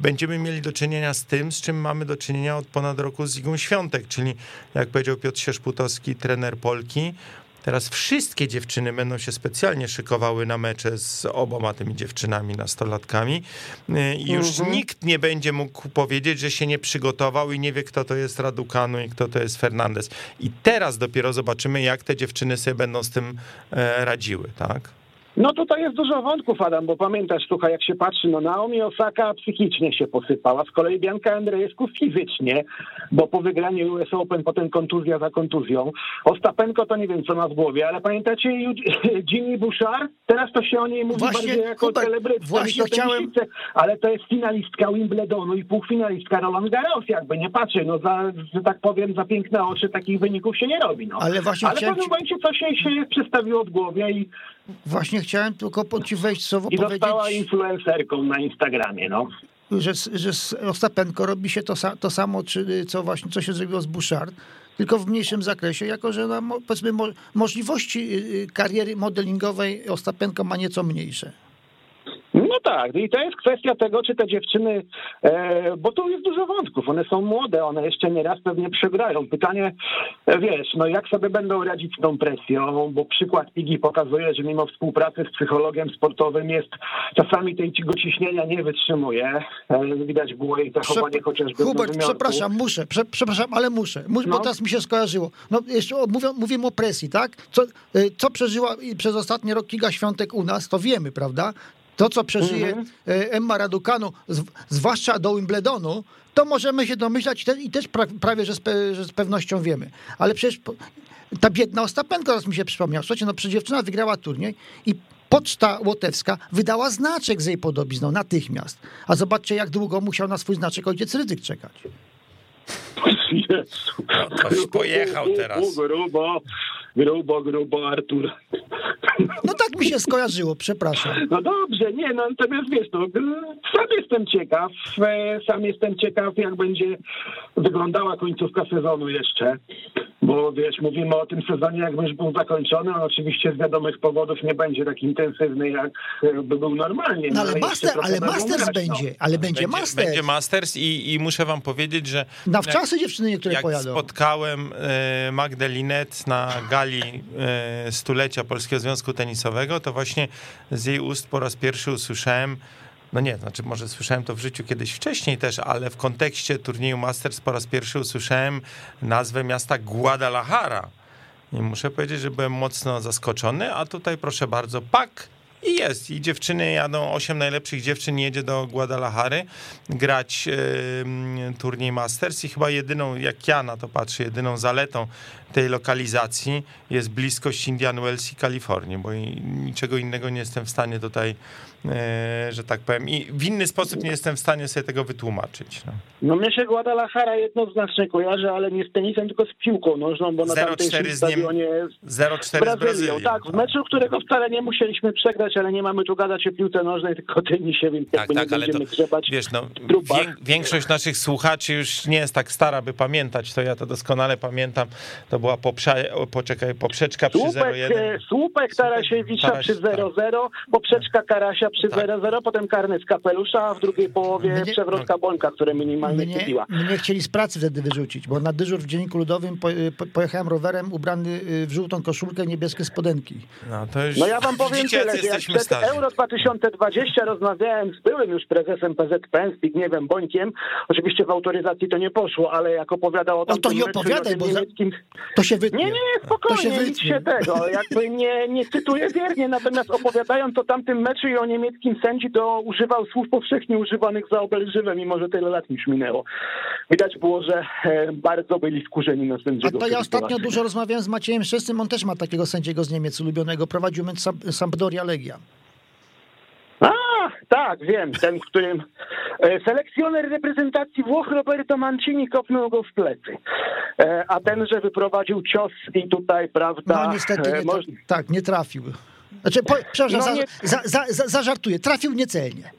będziemy mieli do czynienia z tym, z czym mamy do czynienia od ponad roku z Igą Świątek, czyli jak powiedział Piotr Sierzputowski, trener Polki, Teraz wszystkie dziewczyny będą się specjalnie szykowały na mecze z oboma tymi dziewczynami, nastolatkami y, i już mhm. nikt nie będzie mógł powiedzieć, że się nie przygotował i nie wie, kto to jest Raducanu i kto to jest Fernandez. I teraz dopiero zobaczymy, jak te dziewczyny sobie będą z tym e, radziły, tak? No tutaj jest dużo wątków, Adam, bo pamiętasz, słuchaj, jak się patrzy, no Naomi Osaka psychicznie się posypała, z kolei Bianka Andrzejewsku fizycznie, bo po wygraniu US Open potem kontuzja za kontuzją. Ostapenko to nie wiem, co ma w głowie, ale pamiętacie Jimmy Bouchard? Teraz to się o niej mówi właśnie, bardziej jako celebrytka. Właśnie chciałem... Ale to jest finalistka Wimbledonu i półfinalistka Roland Garros, jakby nie patrzę, no za, że tak powiem, za piękne oczy takich wyników się nie robi, no. Ale właśnie ale chciałem... w pewnym momencie coś jej się przestawiło w głowie i Właśnie chciałem tylko po ci wejść słowo I powiedzieć... Została influencerką na Instagramie, no. Że, że z Ostapenko robi się to, to samo, czy, co właśnie, co się zrobiło z Bouchard. tylko w mniejszym zakresie, jako że no, powiedzmy mo, możliwości y, y, kariery modelingowej Ostapenko ma nieco mniejsze. Tak, i to jest kwestia tego, czy te dziewczyny, e, bo tu jest dużo wątków, one są młode, one jeszcze nieraz pewnie przegrają. Pytanie, e, wiesz, no jak sobie będą radzić z tą presją, bo przykład Pigi pokazuje, że mimo współpracy z psychologiem sportowym jest, czasami tego ciśnienia nie wytrzymuje. E, widać było jej zachowanie chociażby w Hubert, przepraszam, muszę, prze, przepraszam, ale muszę, Mus, bo No. teraz mi się skojarzyło. No jeszcze mówią, mówimy o presji, tak? Co, y, co przeżyła przez ostatni rok Kiga Świątek u nas, to wiemy, prawda? To, co przeżyje Mhm. y, Emma Raducanu, z, zwłaszcza do Wimbledonu, to możemy się domyślać i, te, i też pra, prawie, że z, pe, że z pewnością wiemy. Ale przecież ta biedna Ostapenko, teraz mi się przypomniał. Słuchajcie, no przecież dziewczyna wygrała turniej i Poczta Łotewska wydała znaczek z jej podobizną natychmiast. A zobaczcie, jak długo musiał na swój znaczek ojciec Rydzyk czekać. Jezu. No, ktoś pojechał teraz. Grubo, grubo, grubo, Artur. No tak mi się skojarzyło, przepraszam. No dobrze, nie, no natomiast wiesz, no, sam jestem ciekaw, e, sam jestem ciekaw, jak będzie wyglądała końcówka sezonu jeszcze, bo wiesz, mówimy o tym sezonie, jakby już był zakończony, on oczywiście z wiadomych powodów nie będzie tak intensywny, jak by był normalnie. No ale, jeszcze master, ale Masters grać, no. będzie, ale będzie, Masters. Będzie Masters i, i muszę wam powiedzieć, że Na wczasy dziewczyny niektóre jak pojadą. spotkałem e, Magdę Linet na gali e, stulecia Polskiego Związku Tenisowego, to właśnie z jej ust po raz pierwszy usłyszałem, no nie, znaczy może słyszałem to w życiu kiedyś wcześniej też, ale w kontekście turnieju Masters po raz pierwszy usłyszałem nazwę miasta Guadalajara. I muszę powiedzieć, że byłem mocno zaskoczony, a tutaj proszę bardzo, pak i jest. I dziewczyny jadą, osiem najlepszych dziewczyn jedzie do Guadalajary grać turniej Masters i chyba jedyną, jak ja na to patrzę, jedyną zaletą tej lokalizacji jest bliskość Indian Wells i Kalifornii, bo niczego innego nie jestem w stanie tutaj, e, że tak powiem, i w inny sposób nie jestem w stanie sobie tego wytłumaczyć. No. No mnie się Guadalajara jednoznacznie kojarzy, ale nie z tenisem, tylko z piłką nożną, bo na 0-4 tamtejszym z stadionie 0-4 z Brazylią. Brazylią. Tak, w meczu, którego wcale nie musieliśmy przegrać, ale nie mamy tu gadać o piłce nożnej, tylko tenisie, więc Tak, jakby tak, nie ale to będziemy grzebać wiesz, no, większość naszych słuchaczy już nie jest tak stara, by pamiętać, to ja to doskonale pamiętam. To była poprze, o, poczekaj, poprzeczka przy Słupek, 0-1. e, słupek Tarasiewicza Taraś- przy tak. 0-0, poprzeczka Karasia przy Tak. 0-0, potem karny z kapelusza, a w drugiej połowie Mnie- przewrotka Bońka, które minimalnie Mnie, kupiła. mnie chcieli z pracy wtedy wyrzucić, bo na dyżur w Dzienniku Ludowym po, po, pojechałem rowerem ubrany y, w żółtą koszulkę, niebieskie spodenki. No, to już No ja wam powiem widzicie, tyle, jak przed starzy. Euro 2020 rozmawiałem z byłym już prezesem PZPN, Zbigniewem Bońkiem, oczywiście w autoryzacji to nie poszło, ale jak opowiadał o No to nie opowiadaj, bo za- niemieckim... To się wytnie. Nie, nie, nie, To spokojnie, się nic się tego, jakby nie, nie cytuję wiernie, natomiast opowiadając o tamtym meczu i o niemieckim sędzi, to używał słów powszechnie używanych za obelżywe, mimo że tyle lat już minęło. Widać było, że e, bardzo byli skurzeni na A sędziego. to ja ostatnio dużo rozmawiałem z Maciejem Szczesnym, on też ma takiego sędziego z Niemiec ulubionego, prowadził mecz Sam- Sampdoria Legia. A, tak, wiem, ten, w którym e, selekcjoner reprezentacji Włoch Roberto Mancini kopnął go w plecy. E, a ten, że wyprowadził cios i tutaj, prawda... No niestety e, nie, moż- tak, nie trafił. Znaczy, po, przepraszam, No nie- za, za, za, zażartuję, trafił niecelnie.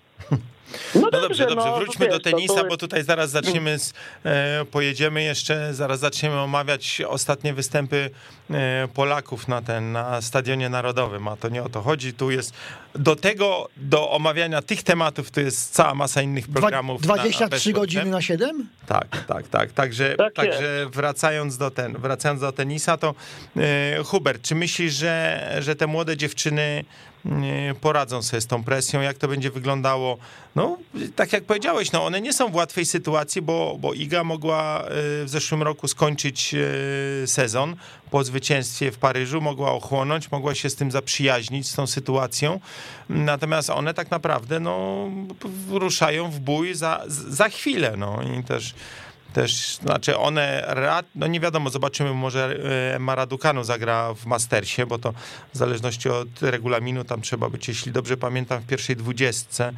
No No dobrze, dobrze, no, wróćmy do to tenisa, bo tutaj zaraz zaczniemy, z, e, pojedziemy jeszcze, zaraz zaczniemy omawiać ostatnie występy e, Polaków na ten, na Stadionie Narodowym, a to nie o to chodzi, tu jest, do tego, do omawiania tych tematów, to jest cała masa innych programów. na 23 Best godziny na 7? Tak, tak, tak. Także, Tak także wracając do ten, wracając do tenisa, to e, Hubert, czy myślisz, że, że te młode dziewczyny poradzą sobie z tą presją? Jak to będzie wyglądało? No, tak jak powiedziałeś, no one nie są w łatwej sytuacji, bo, bo Iga mogła e, w zeszłym roku skończyć e, sezon po zwycięstwie w Paryżu, mogła ochłonąć, mogła się z tym zaprzyjaźnić, z tą sytuacją. Natomiast one tak naprawdę no, ruszają w bój za, za chwilę. No i też też, znaczy one, rad, no nie wiadomo, zobaczymy, może e, Emma Raducanu zagra w Mastersie, bo to w zależności od regulaminu tam trzeba być, jeśli dobrze pamiętam, w pierwszej dwudziestce,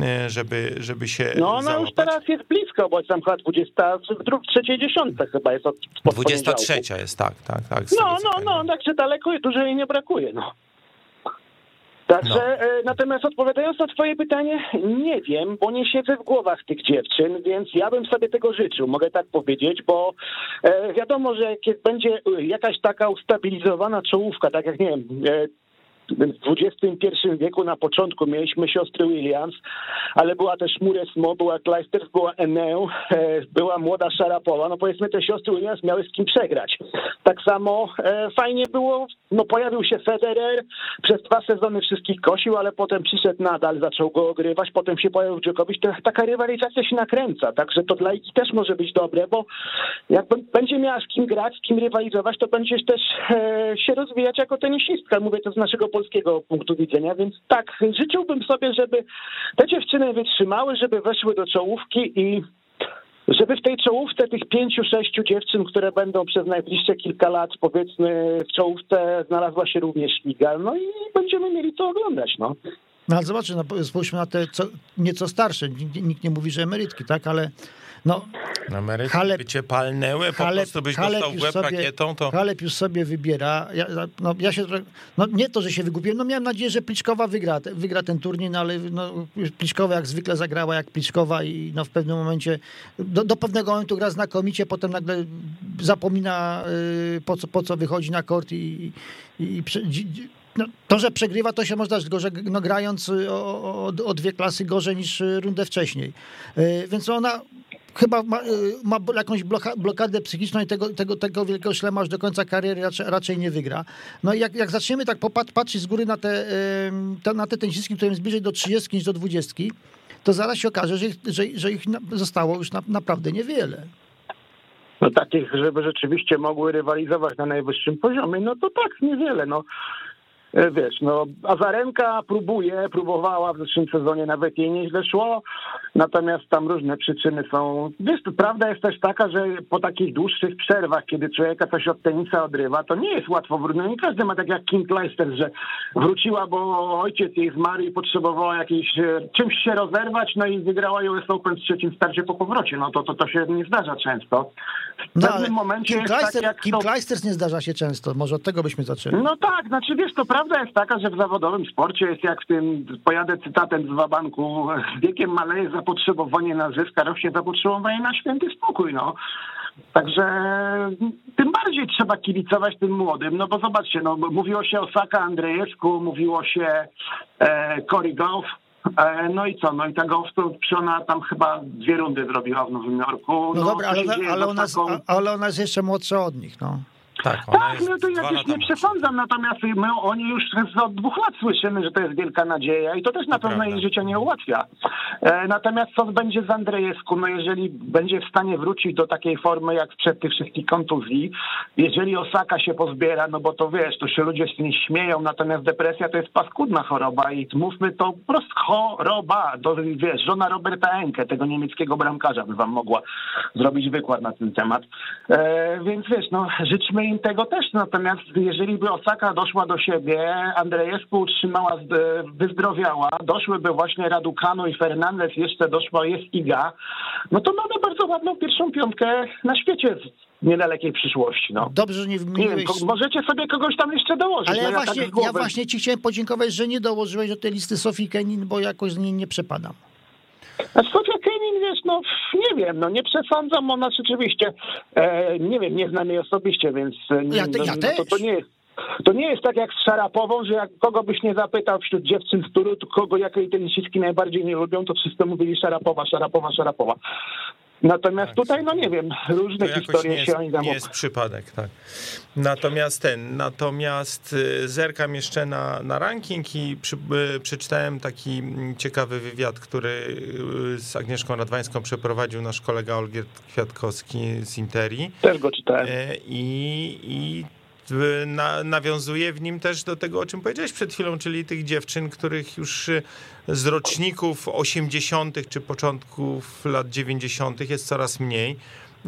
e, żeby, żeby się No ona załapać. już teraz jest blisko, bo tam chyba 20, w trzeciej dziesiątce chyba jest od, 23 poniedziałku. jest, tak, tak, tak. No, no, pamiętam. no, także daleko i dużo jej nie brakuje, no. Także no. e, natomiast odpowiadając na twoje pytanie, nie wiem, bo nie siedzę w głowach tych dziewczyn, więc ja bym sobie tego życzył, mogę tak powiedzieć, bo e, wiadomo, że jak będzie jakaś taka ustabilizowana czołówka, tak jak nie wiem, e, w XXI wieku na początku mieliśmy siostry Williams, ale była też Muresmo, była Kleisters, była Eneu, e, była młoda Szarapowa. No powiedzmy te siostry Williams miały z kim przegrać. Tak samo e, fajnie było, no pojawił się Federer, przez dwa sezony wszystkich kosił, ale potem przyszedł nadal, zaczął go ogrywać, potem się pojawił Djokovic. Taka rywalizacja się nakręca, także to dla Iki też może być dobre, bo jak będzie miała z kim grać, z kim rywalizować, to będziesz też e, się rozwijać jako tenisistka. Mówię to z naszego polskiego punktu widzenia, więc tak, życzyłbym sobie, żeby te dziewczyny wytrzymały, żeby weszły do czołówki i żeby w tej czołówce tych pięciu, sześciu dziewczyn, które będą przez najbliższe kilka lat, powiedzmy, w czołówce znalazła się również Iga, no i będziemy mieli to oglądać, no. No ale zobaczcie, no, spójrzmy na te co, nieco starsze, nikt, nikt nie mówi, że emerytki, tak, ale no, Ameryki Halep, by cię palnęły, po Halep, prostu byś Halep dostał w łeb sobie, rakietą, to... Halep już sobie wybiera. Ja, no, ja się, no, nie to, że się wygubiłem, no miałem nadzieję, że Pliczkowa wygra, wygra ten turniej, no ale no, Pliczkowa jak zwykle zagrała jak Pliczkowa i no, w pewnym momencie, do, do pewnego momentu gra znakomicie, potem nagle zapomina y, po, co, po co wychodzi na kort i, i, i no, to, że przegrywa, to się można gorzej, no, grając o, o, o, dwie klasy gorzej niż rundę wcześniej. Y, więc ona chyba ma, y, ma jakąś blokadę psychiczną i tego, tego, tego wielkiego szlema aż do końca kariery raczej, raczej nie wygra. No i jak, jak zaczniemy tak patrzeć z góry na te, te, na te tenisistki, które jest bliżej do 30 niż do 20, to zaraz się okaże, że, że, że ich zostało już na, naprawdę niewiele. No takich, żeby rzeczywiście mogły rywalizować na najwyższym poziomie, no to tak, niewiele. No. E, wiesz, no Azarenka próbuje, próbowała w zeszłym sezonie, nawet jej nieźle szło, natomiast tam różne przyczyny są. Wiesz, prawda jest też taka, że po takich dłuższych przerwach, kiedy człowieka coś od tenisa odrywa, to nie jest łatwo wrócić. No nie każdy ma tak jak Kim Kleister, że wróciła, bo ojciec jej zmarł i potrzebowała jakiejś, e, czymś się rozerwać, no i wygrała US Open w trzecim starcie po powrocie. No to, to, to się nie zdarza często. W no, pewnym momencie Kim, Kleister, tak Kim to... Nie zdarza się często, może od tego byśmy zaczęli. No tak, znaczy wiesz, to prawda, prawda jest taka, że w zawodowym sporcie jest jak w tym, pojadę cytatem z Wabanku, z wiekiem maleje zapotrzebowanie na zysk, a rośnie zapotrzebowanie na święty spokój, no. Także tym bardziej trzeba kibicować tym młodym, no bo zobaczcie, no, mówiło się o Saka Andrzejewsku, mówiło się e, Cory Goff, e, no i co? No i ta Goff to ona tam chyba dwie rundy zrobiła w Nowym Jorku. No, no dobra, ale, ale, ona, taką... ale ona jest jeszcze młodsza od nich, no. Tak, tak no to ja też nie przesądzam, natomiast my oni już od dwóch lat słyszymy, że to jest wielka nadzieja i to też na to pewno jej życia nie ułatwia. E, natomiast co będzie z Andrzejewsku, no jeżeli będzie w stanie wrócić do takiej formy jak przed tych wszystkich kontuzji, jeżeli Osaka się pozbiera, no bo to wiesz, to się ludzie z tym śmieją, natomiast depresja to jest paskudna choroba i mówmy to po prostu choroba, to wiesz, żona Roberta Enke, tego niemieckiego bramkarza by wam mogła zrobić wykład na ten temat. E, więc wiesz, no życzmy im tego też, natomiast jeżeli by Osaka doszła do siebie, Andrzejewsku utrzymała, wyzdrowiała, doszłyby właśnie Raducanu i Fernandez, jeszcze doszła jest Iga, no to mamy bardzo ładną pierwszą piątkę na świecie w niedalekiej przyszłości. No. Dobrze, że nie wymieniłeś... Nie wiem, możecie sobie kogoś tam jeszcze dołożyć. Ale no ja, właśnie, tak ja właśnie ci chciałem podziękować, że nie dołożyłeś do tej listy Sofii Kenin, bo jakoś z niej nie przepadam. A Sofia Kenin, wiesz, no nie wiem, no nie przesądzam, ona rzeczywiście, e, nie wiem, nie znam jej osobiście, więc e, ja, te, ja no, też. To, to, nie jest. To nie jest tak jak z Szarapową, że jak kogo byś nie zapytał wśród dziewczyn z Turu, to kogo jakiej tenisistki najbardziej nie lubią, to wszyscy mówili Szarapowa, Szarapowa, Szarapowa. Natomiast tak. tutaj, no nie wiem, różne historie nie się oni Nie jest przypadek, tak. Natomiast ten, natomiast y, zerkam jeszcze na, na ranking i przy, y, przeczytałem taki mm, ciekawy wywiad, który y, z Agnieszką Radwańską przeprowadził nasz kolega Olgierd Kwiatkowski z Interi. Też go czytałem. I, i na, nawiązuje w nim też do tego, o czym powiedziałeś przed chwilą, czyli tych dziewczyn, których już y, z roczników 80. czy początków lat 90. jest coraz mniej.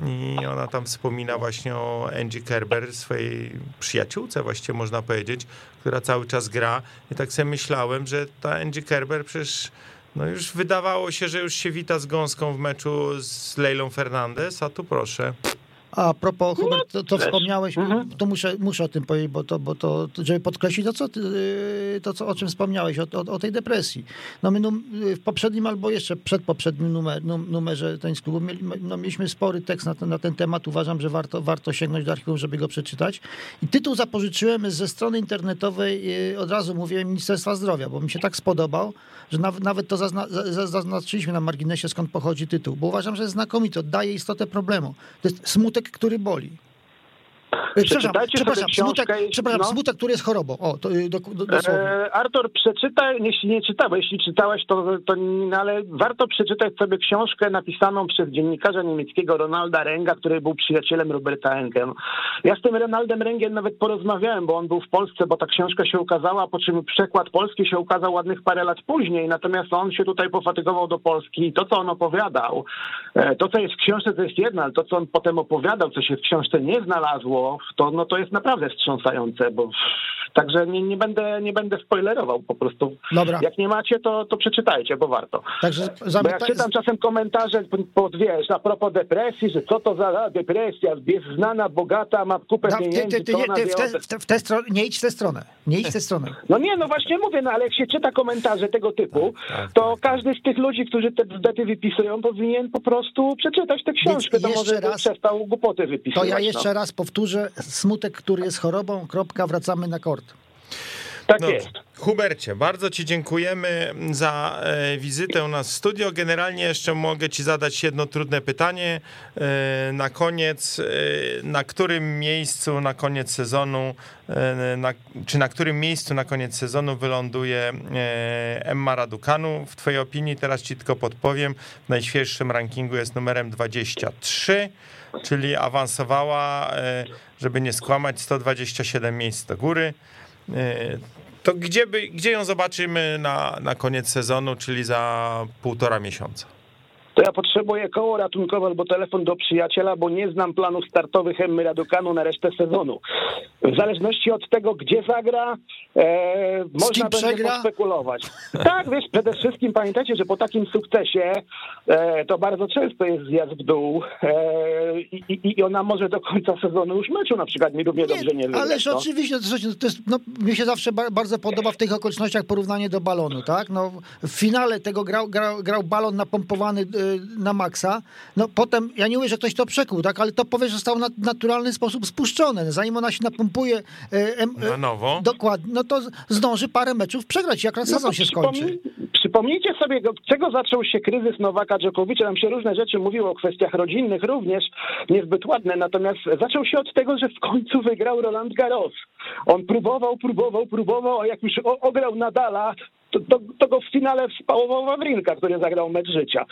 I ona tam wspomina właśnie o Angie Kerber, swojej przyjaciółce właściwie można powiedzieć, która cały czas gra. I tak sobie myślałem, że ta Angie Kerber przecież no już wydawało się, że już się wita z gąską w meczu z Leilą Fernandez, a tu proszę A propos, No, Hubert, to, to wspomniałeś, Mhm. to muszę, muszę o tym powiedzieć, bo to, bo to żeby podkreślić to, co, ty, yy, to co, o czym wspomniałeś, o, o, o tej depresji. No my num, w poprzednim albo jeszcze przedpoprzednim numer, num, numerze Tenis Klubu mieli, no, mieliśmy spory tekst na ten, na ten temat. Uważam, że warto, warto sięgnąć do archiwum, żeby go przeczytać. I tytuł zapożyczyłem ze strony internetowej, yy, od razu mówię, Ministerstwa Zdrowia, bo mi się tak spodobał, że nawet, nawet to zazna, za- zaznaczyliśmy na marginesie, skąd pochodzi tytuł, bo uważam, że znakomity, oddaje istotę problemu. To jest smutek, który boli. E, Przepraszam, przepraszam, smutek, książkę przepraszam no. smutek, który jest chorobą. O, to y, do, do, dosłownie. E, Artur, przeczytaj, jeśli nie czytałeś, jeśli czytałeś, to, to no, ale warto przeczytać sobie książkę napisaną przez dziennikarza niemieckiego Ronalda Renga, który był przyjacielem Roberta Engel. Ja z tym Ronaldem Rengiem nawet porozmawiałem, bo on był w Polsce, bo ta książka się ukazała, po czym przekład polski się ukazał ładnych parę lat później, natomiast on się tutaj pofatygował do Polski i to, co on opowiadał, e, to, co jest w książce, to jest jedno, ale to, co on potem opowiadał, co się w książce nie znalazło, to, no, to jest naprawdę wstrząsające, bo także nie, nie, będę, nie będę spoilerował po prostu. Dobra. Jak nie macie, to, to przeczytajcie, bo warto. Także Bo zamyka... jak czytam czasem komentarze pod, wiesz, a propos depresji, że co to za depresja, jest znana, bogata, ma kupę ty, pieniędzy, ty, ty, to nie, ty w, te, w, te, w tę stronę, nie idź w tę stronę. Nie idź w tę stronę. No nie, no właśnie mówię, no ale jak się czyta komentarze tego typu, tak, to tak, każdy z tych ludzi, którzy te bzdety wypisują, powinien po prostu przeczytać tę książkę, to może raz- przestał głupoty To wypisywać. ja no. jeszcze raz powtórzę. Smutek, który jest chorobą, kropka, wracamy na kort. Tak Dobrze. jest. Hubercie, bardzo Ci dziękujemy za e, wizytę u nas w studio. Generalnie jeszcze mogę Ci zadać jedno trudne pytanie e, na koniec. E, na którym miejscu na koniec sezonu, e, na, czy na którym miejscu na koniec sezonu wyląduje e, Emma Raducanu? W Twojej opinii, teraz Ci tylko podpowiem, w najświeższym rankingu jest numerem 23, czyli awansowała, e, żeby nie skłamać, 127 miejsc do góry. E, To gdzie, by, gdzie ją zobaczymy na, na koniec sezonu, czyli za półtora miesiąca? To ja potrzebuję koło ratunkowe albo telefon do przyjaciela, bo nie znam planów startowych Emmy Radukanu na resztę sezonu. W zależności od tego, gdzie zagra, e, można będzie przegra? pospekulować. Tak, wiesz, przede wszystkim pamiętajcie, że po takim sukcesie e, to bardzo często jest zjazd w dół e, i, i, ona może do końca sezonu już meczu na przykład nie równie dobrze nie wygrać. Ależ no. oczywiście, to, jest, no, mnie się zawsze ba- bardzo podoba w tych okolicznościach porównanie do balonu, tak? No, w finale tego grał, grał, grał balon napompowany y, na maksa, no potem, ja nie mówię, że ktoś to przekuł, tak? Ale to powie, że został na naturalny sposób spuszczony. Zanim ona się napompuje y, em, Na nowo? dokładnie, no to zdąży parę meczów przegrać, jak No sezon się skończy. Przypomnijcie sobie, od czego zaczął się kryzys Nowaka Dżokowicza. Tam się różne rzeczy mówiło o kwestiach rodzinnych również, niezbyt ładne. Natomiast zaczął się od tego, że w końcu wygrał Roland Garros. On próbował, próbował, próbował, a jak już ograł Nadala, to, to, to go w finale wspałował Wawrinka, który zagrał mecz życia.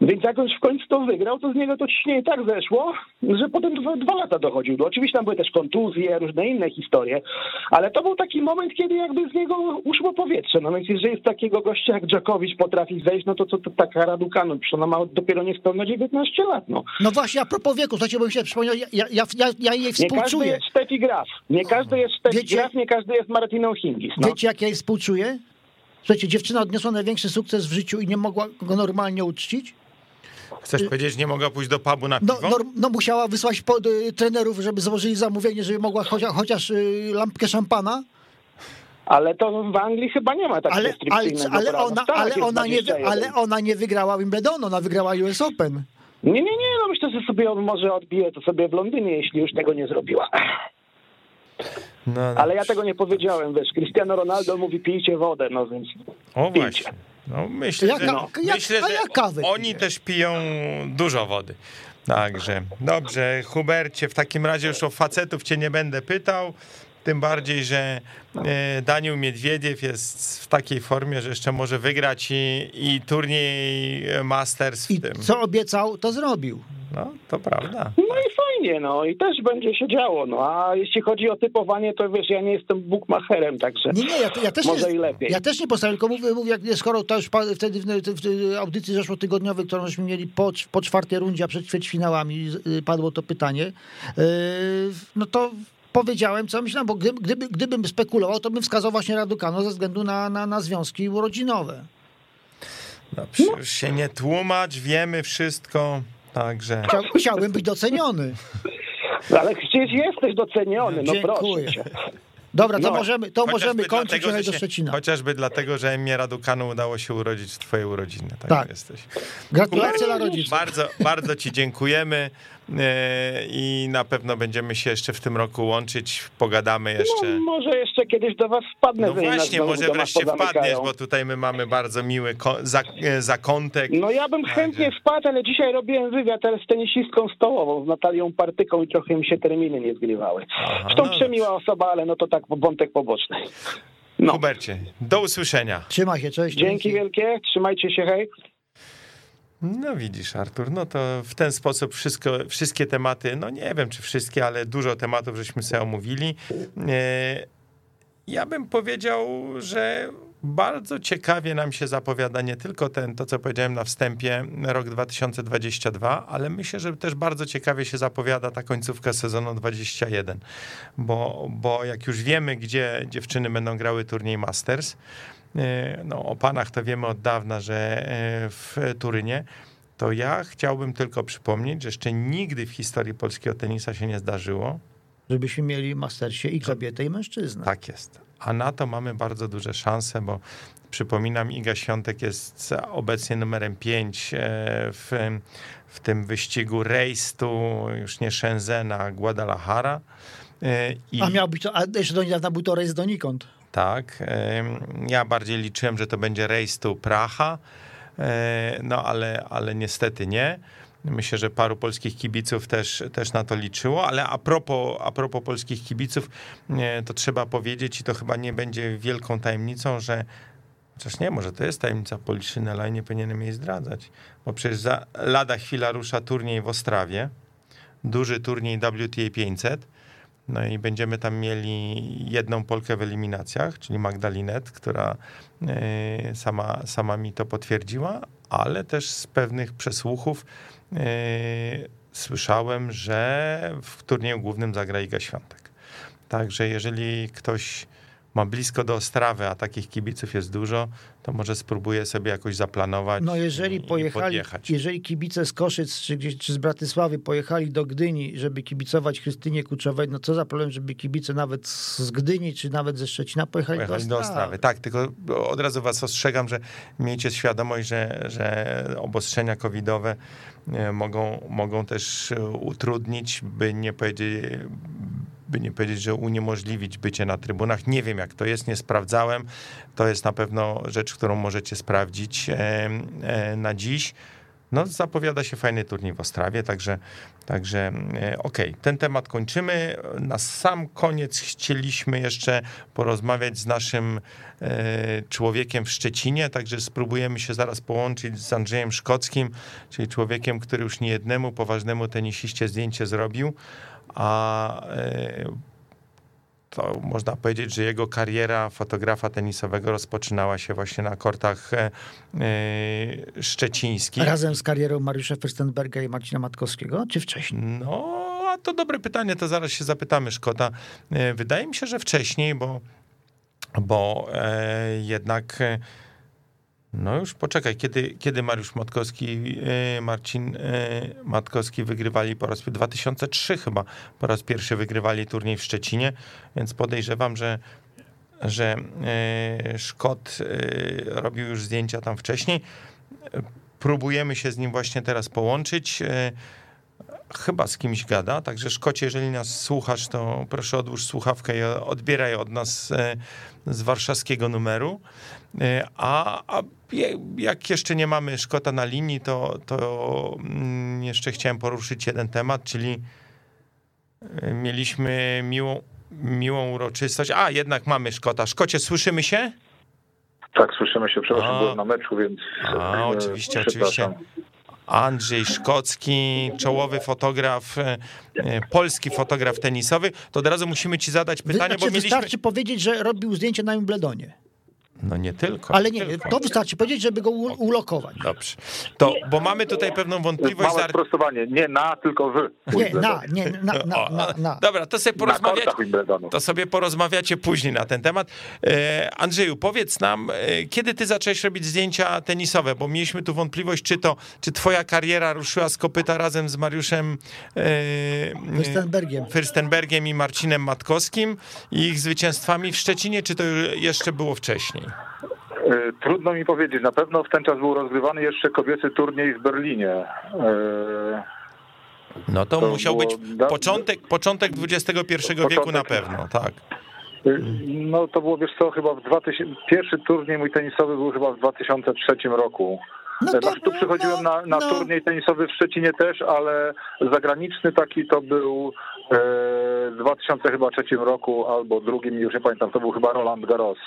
Więc jak on w końcu to wygrał, to z niego to ciśnienie tak zeszło, że potem dwa, dwa lata dochodził. No, oczywiście tam były też kontuzje, różne inne historie, ale to był taki moment, kiedy jakby z niego uszło powietrze. No więc jeżeli z takiego gościa jak Dżokowicz potrafi zejść, no to co to, taka Raducanu, przecież ona ma dopiero niespełna 19 lat, no. No właśnie, a propos wieku, słuchajcie, bo mi się przypomniał, ja, ja, ja, ja jej Nie każdy współczuję. jest Steffi Graf. Nie każdy jest Steffi Graf, nie każdy jest Martiną Hingis. No. Wiecie, jak ja jej współczuję? Słuchajcie, dziewczyna odniosła największy sukces w życiu i nie mogła go normalnie uczcić. Chcesz powiedzieć, nie mogła pójść do pubu na No, piwo? no, no musiała wysłać pod, y, trenerów, żeby złożyli zamówienie, żeby mogła chociaż, chociaż y, lampkę szampana, Ale to w Anglii chyba nie ma tak ale, ale, ale, ona, Stanach ale, ona nie, wy- 21. ale ona nie wygrała Wimbledonu, ona wygrała US Open. Nie, nie, nie, no myślę, że sobie on może odbije to sobie w Londynie, jeśli już tego nie zrobiła. No, Ale ja tego nie powiedziałem, wiesz, Cristiano Ronaldo mówi pijcie wodę, no więc O pijcie. właśnie. No, myślę, Jaka- że, jak- myślę, że kawę oni pije? też piją dużo wody. Także, dobrze, Hubercie, w takim razie już o facetów cię nie będę pytał. Tym bardziej, że e, Daniel Miedwiediew jest w takiej formie, że jeszcze może wygrać i, i turniej Masters w I tym. co obiecał, to zrobił. No, to prawda. No i fajnie, no i też będzie się działo, no a jeśli chodzi o typowanie, to wiesz, ja nie jestem bookmacherem, także Nie, nie, ja, ja też może nie, i lepiej. Ja też nie postawię, tylko mówię, mówię jak skoro to już wtedy w, w, w audycji zeszłotygodniowej, którą żeśmy mieli po, po czwartej rundzie, a przed ćwierćfinałami y, padło to pytanie, yy, no to powiedziałem, co myślałem, bo gdyby, gdyby, gdybym spekulował, to bym wskazał właśnie Raducano ze względu na, na, na związki urodzinowe. Dobrze, już się nie tłumacz, wiemy wszystko. Także. Chciałbym być doceniony. Ale gdzieś jesteś doceniony, no Dziękuję. proszę cię. Dobra, to No. możemy, to możemy kończyć dlatego, do się- Szczecina. Chociażby dlatego, że Emmie Raducanu udało się urodzić w twojej urodziny. Tak, Tak. jesteś. Gratulacje dla rodziców. Bardzo, bardzo ci dziękujemy i na pewno będziemy się jeszcze w tym roku łączyć, pogadamy jeszcze. No, może jeszcze kiedyś do was wpadnę. No właśnie, może wreszcie wpadniesz, bo tutaj my mamy bardzo miły e, zakątek. No ja bym chętnie wpadł, ale dzisiaj robiłem wywiad z tenisistką stołową, z Natalią Partyką i trochę mi się terminy nie zgrywały. Aha, Zresztą no przemiła osoba, ale no to tak wątek poboczny. No, Hubercie, do usłyszenia. Trzymaj się, cześć. dzięki wielkie, trzymajcie się, hej. No widzisz, Artur, no to w ten sposób wszystko, wszystkie tematy, no nie wiem czy wszystkie, ale dużo tematów żeśmy sobie omówili. E, Ja bym powiedział, że bardzo ciekawie nam się zapowiada nie tylko ten, to co powiedziałem na wstępie, rok 2022, ale myślę, że też bardzo ciekawie się zapowiada ta końcówka sezonu 21, bo, bo jak już wiemy, gdzie dziewczyny będą grały turniej Masters, no o panach to wiemy od dawna, że e, w Turynie, to ja chciałbym tylko przypomnieć, że jeszcze nigdy w historii polskiego tenisa się nie zdarzyło, Żebyśmy mieli mastersie i kobietę, i mężczyznę. tak jest. A na to mamy bardzo duże szanse, bo przypominam, Iga Świątek jest obecnie numerem 5 w, w tym wyścigu to już nie Shenzhen, a Guadalajara. E, I A miał być to, a jeszcze do niedawna był to rejs donikąd. Tak, ja bardziej liczyłem, że to będzie Race to Praha, e, no ale, ale niestety nie. Myślę, że paru polskich kibiców też, też na to liczyło, ale a propos, a propos polskich kibiców, to trzeba powiedzieć i to chyba nie będzie wielką tajemnicą, że Chociaż nie, może to jest tajemnica Poliszynela, ale nie powinienem jej zdradzać, bo przecież za lada chwila rusza turniej w Ostrawie, duży turniej WTA 500, no i będziemy tam mieli jedną Polkę w eliminacjach, czyli Magdalinet, która e, sama, sama mi to potwierdziła, ale też z pewnych przesłuchów e, słyszałem, że w turnieju głównym zagra Iga Świątek. Także jeżeli ktoś ma blisko do Ostrawy, a takich kibiców jest dużo, to może spróbuję sobie jakoś zaplanować No jeżeli pojechali, podjechać. jeżeli kibice z Koszyc czy, gdzieś, czy z Bratysławy pojechali do Gdyni, żeby kibicować Krystynie Kuczowej, no co za problem, żeby kibice nawet z Gdyni, czy nawet ze Szczecina pojechali, Pojechali do do Ostrawy. Ostrawy. Tak, tylko od razu was ostrzegam, że miejcie świadomość, że, że obostrzenia covidowe e, mogą, mogą też e, utrudnić, by nie powiedzieć, by nie powiedzieć, że uniemożliwić bycie na trybunach. Nie wiem, jak to jest, nie sprawdzałem. To jest na pewno rzecz, którą możecie sprawdzić e, na dziś. No, zapowiada się fajny turniej w Ostrawie, także, także e, okej, ten temat kończymy. Na sam koniec chcieliśmy jeszcze porozmawiać z naszym e, człowiekiem w Szczecinie, także spróbujemy się zaraz połączyć z Andrzejem Szkockim, czyli człowiekiem, który już niejednemu poważnemu tenisiście zdjęcie zrobił, a e, to można powiedzieć, że jego kariera fotografa tenisowego rozpoczynała się właśnie na kortach e, e, szczecińskich. Razem z karierą Mariusza Fürstenberga i Marcina Matkowskiego, czy wcześniej? No, a to dobre pytanie, to zaraz się zapytamy Szkota. E, Wydaje mi się, że wcześniej, bo, bo jednak no już poczekaj, kiedy, kiedy Mariusz Matkowski, e, Marcin e, Matkowski wygrywali po raz 2003 chyba, po raz pierwszy wygrywali turniej w Szczecinie, więc podejrzewam, że że e, Szkot robił już zdjęcia tam wcześniej. Próbujemy się z nim właśnie teraz połączyć. Chyba z kimś gada, także Szkocie, jeżeli nas słuchasz, to proszę odłóż słuchawkę i odbieraj od nas z warszawskiego numeru. E, A, a jak jeszcze nie mamy Szkota na linii, to, to mm, jeszcze chciałem poruszyć jeden temat, czyli e, mieliśmy miłą, miłą uroczystość. A, jednak mamy Szkota. Szkocie, słyszymy się? Tak, słyszymy się. Przepraszam, A. byłem na meczu, więc. A, oczywiście, oczywiście. Andrzej Szkocki, czołowy fotograf, e, polski fotograf tenisowy, to od razu musimy ci zadać Wy- pytanie, znaczy, bo mieliśmy... Wystarczy powiedzieć, że robił zdjęcie na Wimbledonie. No nie tylko. Ale nie, tylko. to wystarczy powiedzieć, żeby go u- ulokować. Dobrze. To, bo mamy tutaj pewną wątpliwość. Małe sprostowanie, nie na, tylko w. Nie, na, nie, na, na, O, na, na. Dobra, to sobie Na porozmawiacie. To sobie porozmawiacie później na ten temat. E, Andrzeju, powiedz nam, e, kiedy ty zacząłeś robić zdjęcia tenisowe, bo mieliśmy tu wątpliwość, czy to, czy twoja kariera ruszyła z kopyta razem z Mariuszem e, Fürstenbergiem. Fürstenbergiem i Marcinem Matkowskim i ich zwycięstwami w Szczecinie, czy to jeszcze było wcześniej? E, Trudno mi powiedzieć. Na pewno w ten czas był rozgrywany jeszcze kobiecy turniej w Berlinie. E, No to, To musiał być da- początek, początek XXI wieku Początek. na pewno, tak. e, No to było, wiesz co, chyba w 2000, pierwszy turniej mój tenisowy był chyba w 2003 roku. No to- znaczy, tu przychodziłem na, na no. turniej tenisowy w Szczecinie też, ale zagraniczny taki to był e, w 2003 roku albo drugim, już nie pamiętam, to był chyba Roland Garros.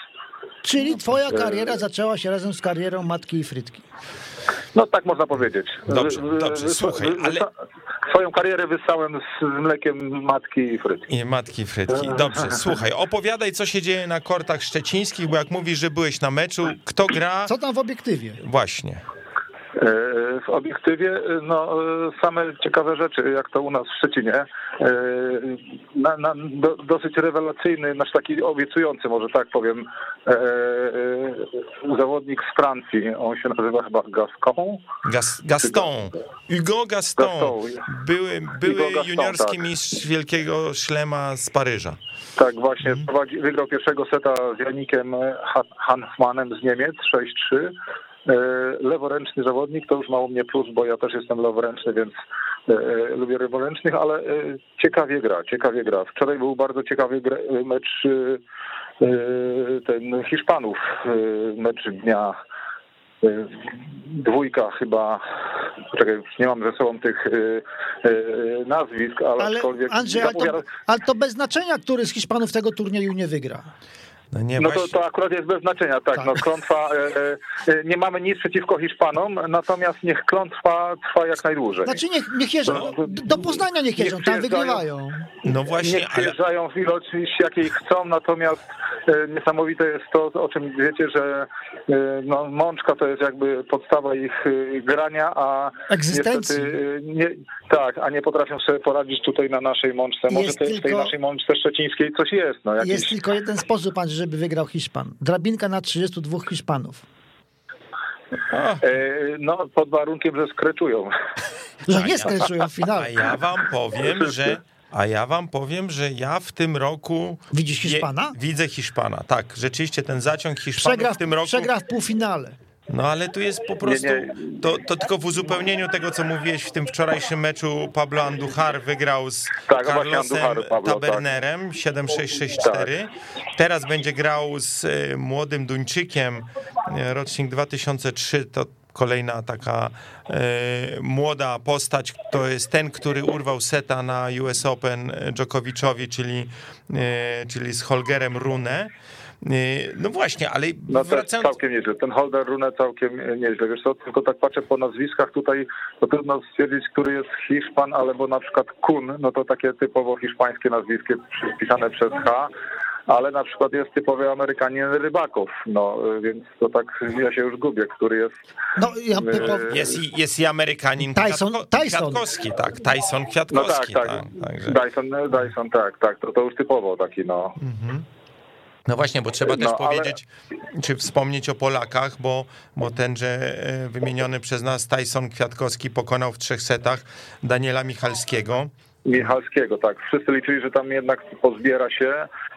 Czyli twoja E, kariera zaczęła się razem z karierą matki i frytki. No tak można powiedzieć. Dobrze, dobrze, słuchaj, ale- Swoją karierę wyssałem z, mlekiem matki i frytki. I matki Frytki. Dobrze, słuchaj, opowiadaj, co się dzieje na kortach szczecińskich, bo jak mówisz, że byłeś na meczu, kto gra? Co tam w obiektywie? Właśnie. E, W obiektywie no, e, same ciekawe rzeczy, jak to u nas w Szczecinie. E, Na, na, do, dosyć rewelacyjny, nasz taki obiecujący, może tak powiem, e, e, zawodnik z Francji. On się nazywa chyba Gascon. Gas, Gaston. Hugo Gaston. Gaston. Były, były Hugo Gaston, juniorski tak. mistrz wielkiego szlema z Paryża. Tak, właśnie prowadzi, wygrał pierwszego seta z Janikiem Ha- Hanfmanem z Niemiec 6-3. E, Leworęczny zawodnik to już mało mnie plus, bo ja też jestem leworęczny, więc e, lubię leworęcznych, ale e, ciekawie gra, ciekawie gra. Wczoraj był bardzo ciekawy mecz e, e, ten Hiszpanów, e, mecz dnia. E, Dwójka chyba, czekaj, nie mam ze sobą tych e, e, nazwisk, ale, Ale aczkolwiek Andrzej, ale to, ale to bez znaczenia, który z Hiszpanów tego turnieju nie wygra. No nie, No to, to akurat jest bez znaczenia, tak. Tak. No, klątwa, e, e, nie mamy nic przeciwko Hiszpanom, natomiast niech klątwa trwa jak najdłużej. Znaczy niech, niech jeżdżą, No, do, Poznania niech jeżdżą, tam przyjeżdżają. wygrywają. No właśnie, Niech ale przyjeżdżają w ilość, jakiej chcą, natomiast e, niesamowite jest to, o czym wiecie, że e, no, mączka to jest jakby podstawa ich e, grania, a Egzystencji. niestety, e, nie, tak, a nie potrafią sobie poradzić tutaj na naszej mączce. Może Jest tej tylko- naszej mączce szczecińskiej coś jest. No, jakieś... Jest tylko jeden sposób, Andrzej, żeby wygrał Hiszpan. Drabinka na 32 Hiszpanów. E, No, pod warunkiem, że skreczują. Że nie skreślują w a finale. ja wam powiem, że a ja wam powiem, że ja w tym roku Widzisz Hiszpana? Je, widzę Hiszpana. Tak, rzeczywiście ten zaciąg Hiszpanów Przegra, w tym roku. przegra w półfinale. No ale tu jest po prostu. nie. To, to tylko w uzupełnieniu tego, co mówiłeś w tym wczorajszym meczu. Pablo Andujar wygrał z Tak, Carlosem Andujar, Pablo, tak. Tabernerem 7-6-6-4. Teraz będzie grał z e, młodym Duńczykiem, e, rocznik 2003. To kolejna taka e, młoda postać. To jest ten, który urwał seta na US Open Djokoviczowi, czyli, e, czyli z Holgerem Rune. E, No właśnie, ale No wracając... całkiem nieźle. Ten Holder Rune całkiem e, nieźle. Wiesz co, tylko tak patrzę po nazwiskach tutaj, to trudno stwierdzić, który jest Hiszpan, ale bo na przykład Kun, no to takie typowo hiszpańskie nazwisko pisane przez H, ale na przykład jest typowy Amerykanin Rybakow, no e, więc to tak ja się już gubię, który jest No, ja Jest, i- jest i Amerykanin Tyson- Kwiatko, Tyson. Kwiatkowski, tak. Tyson no tak, Kwiatkowski, tak, tak. Dyson, Dyson, tak, tak, to, to już typowo taki, no. No właśnie, bo trzeba też No, ale- powiedzieć, czy wspomnieć o Polakach, bo, bo tenże e, wymieniony przez nas Tyson Kwiatkowski pokonał w trzech setach Daniela Michalskiego. Michalskiego, tak. Wszyscy liczyli, że tam jednak pozbiera się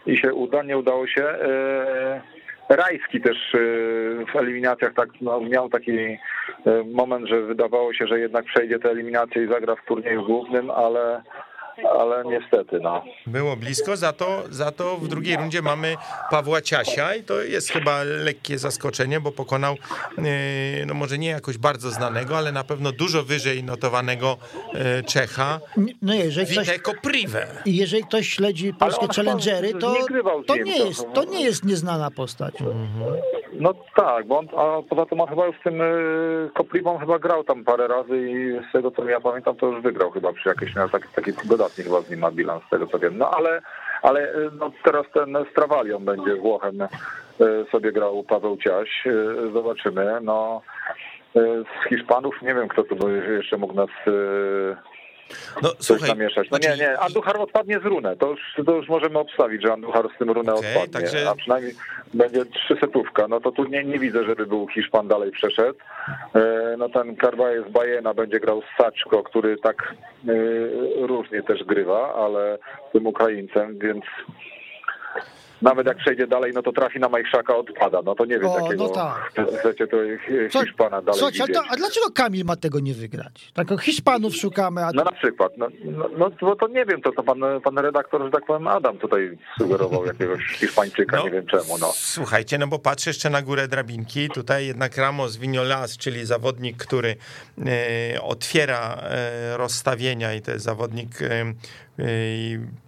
i się uda, nie udało się. E, Rajski też e, w eliminacjach tak no, miał taki moment, że wydawało się, że jednak przejdzie te eliminacje i zagra w turnieju głównym, ale, ale niestety, no. Było blisko, za to, za to w drugiej rundzie mamy Pawła Ciasia i to jest chyba lekkie zaskoczenie, bo pokonał, e, no może nie jakoś bardzo znanego, ale na pewno dużo wyżej notowanego e, Czecha, No jeżeli ktoś, Witeko Prive. i jeżeli ktoś śledzi polskie challengery, to, to, nie jest, to nie jest nieznana postać. No tak, bo on, a poza tym on chyba już z tym y, Kopliwą chyba grał tam parę razy i z tego co ja pamiętam, to już wygrał chyba przy jakiejś miał taki, taki dodatni chyba z nim ma bilans, z tego co wiem. No ale, ale y, no, teraz ten Strawalion będzie Włochem sobie grał Paweł Ciaś. Zobaczymy. No, z Hiszpanów nie wiem, kto tu jeszcze mógł nas no, coś słuchaj, namieszać. No znaczy... nie, nie, Anduchar odpadnie z runę. To już, to już możemy obstawić, że Anduchar z tym runę okay, odpadnie. Także... A przynajmniej będzie trzysetówka. No to tu nie, nie widzę, żeby był Hiszpan dalej przeszedł. E, no ten Carvalho z Bajena będzie grał z Saczko, który tak e, różnie też grywa, ale tym Ukraińcem, więc nawet jak przejdzie dalej, no to trafi na Majszaka, odpada. No to nie wiem, o, takiego no tak. chcecie to Hiszpana dalej Słuchajcie, a, a, dlaczego Kamil ma tego nie wygrać? Tak Hiszpanów szukamy. A... No na przykład. No, no, no to, to, nie wiem, to, to pan, pan redaktor, że tak powiem, Adam tutaj sugerował jakiegoś Hiszpańczyka, no, nie wiem czemu. No. Słuchajcie, no bo patrzę jeszcze na górę drabinki. Tutaj jednak Ramos Vignolas, czyli zawodnik, który e, otwiera e, rozstawienia i to jest zawodnik e,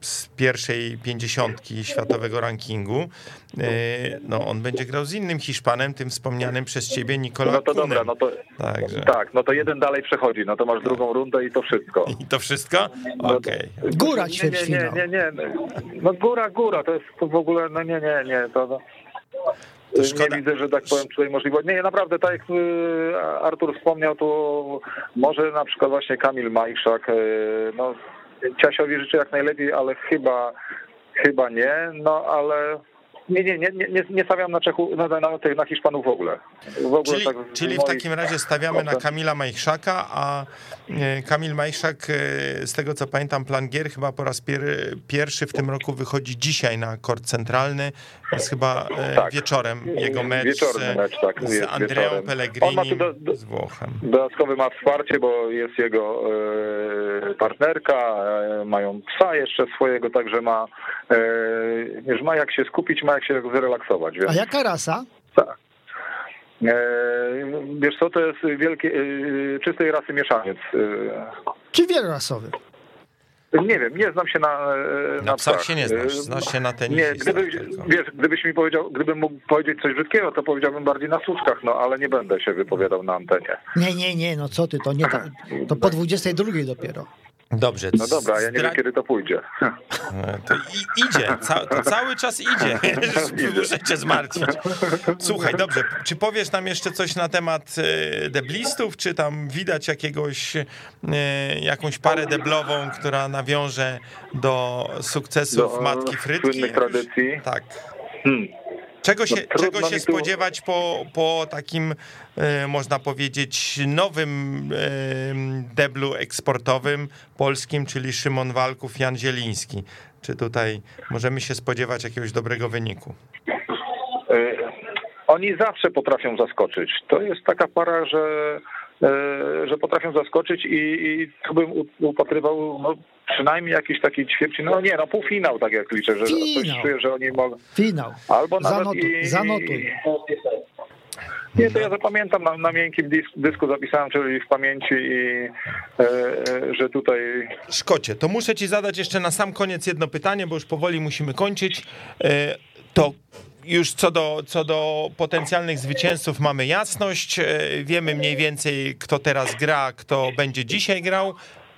z pierwszej pięćdziesiątki światowego rankingu. No, on będzie grał z innym Hiszpanem, tym wspomnianym przez ciebie Nikola No to Kunem. dobra, no to Także. tak, no to jeden dalej przechodzi, no to masz drugą rundę i to wszystko. I to wszystko? Okej. Okay. No góra ćwierćfinał. Nie, nie, nie, nie, no góra, góra, to jest w ogóle, no nie, nie, nie, to... to... Nie widzę, że tak powiem tutaj możliwości. Nie, naprawdę, tak jak y, Artur wspomniał, to może na przykład właśnie Kamil Majszak, y, no Ciasiowi życzę jak najlepiej, ale chyba, chyba nie, no ale nie, nie, nie, nie, nie stawiam na, Czechu, na, na, na Hiszpanów w ogóle. W ogóle czyli tak czyli w takim razie stawiamy na Kamila Majchrzaka, a e, Kamil Majchrzak, e, z tego co pamiętam, plan gier chyba po raz pier, pierwszy w tym roku wychodzi dzisiaj na kort centralny. Jest chyba e, tak. wieczorem jego mecz Wieczorny mecz, tak, z Andreą Pellegrini do, do, z Włochem. Dodatkowy ma wsparcie, bo jest jego e, partnerka, e, mają psa jeszcze swojego, także ma, e, ma jak się skupić, ma jak się zrelaksować. Więc... A jaka rasa? Tak. E, wiesz co, to jest wielkie, czystej rasy mieszaniec. Czy wielorasowy? Nie wiem, nie znam się na Na, na psach się nie znasz, znasz się na tenisie. Nie, gdyby, wiesz, gdybyś mi powiedział, gdybym mógł powiedzieć coś brzydkiego, to powiedziałbym bardziej na słuczkach, no ale nie będę się wypowiadał na antenie. Nie, nie, nie, no co ty, to nie, to, to po 22 dopiero. Dobrze. No dobra, ja nie wiem, kiedy to pójdzie. No, to idzie, Ca to cały czas idzie. Muszę cię zmartwić. Słuchaj, dobrze, czy powiesz nam jeszcze coś na temat e, deblistów, czy tam widać jakiegoś, e, jakąś parę deblową, która nawiąże do sukcesów do Matki Frytki? Słynnych tradycji. Tak. Hmm. Czego się, no, czego się spodziewać po, po takim, e, można powiedzieć, nowym e, deblu eksportowym polskim, czyli Szymon Walków, Jan Zieliński? Czy tutaj możemy się spodziewać jakiegoś dobrego wyniku? Oni zawsze potrafią zaskoczyć. To jest taka para, że E, że potrafią zaskoczyć i, i tu bym upatrywał no, przynajmniej jakiś taki ćwierć, no nie, no półfinał tak jak liczę, że Finał. coś czuję, że oni mogą. Finał. Albo nawet Zanotuj. I, Zanotuj. Nie, to ja zapamiętam, na, na miękkim dysku, dysku zapisałem, czyli w pamięci i e, e, że tutaj... Szkocie, to muszę ci zadać jeszcze na sam koniec jedno pytanie, bo już powoli musimy kończyć. E, to już co do, co do potencjalnych zwycięzców mamy jasność. E, wiemy mniej więcej, kto teraz gra, kto będzie dzisiaj grał.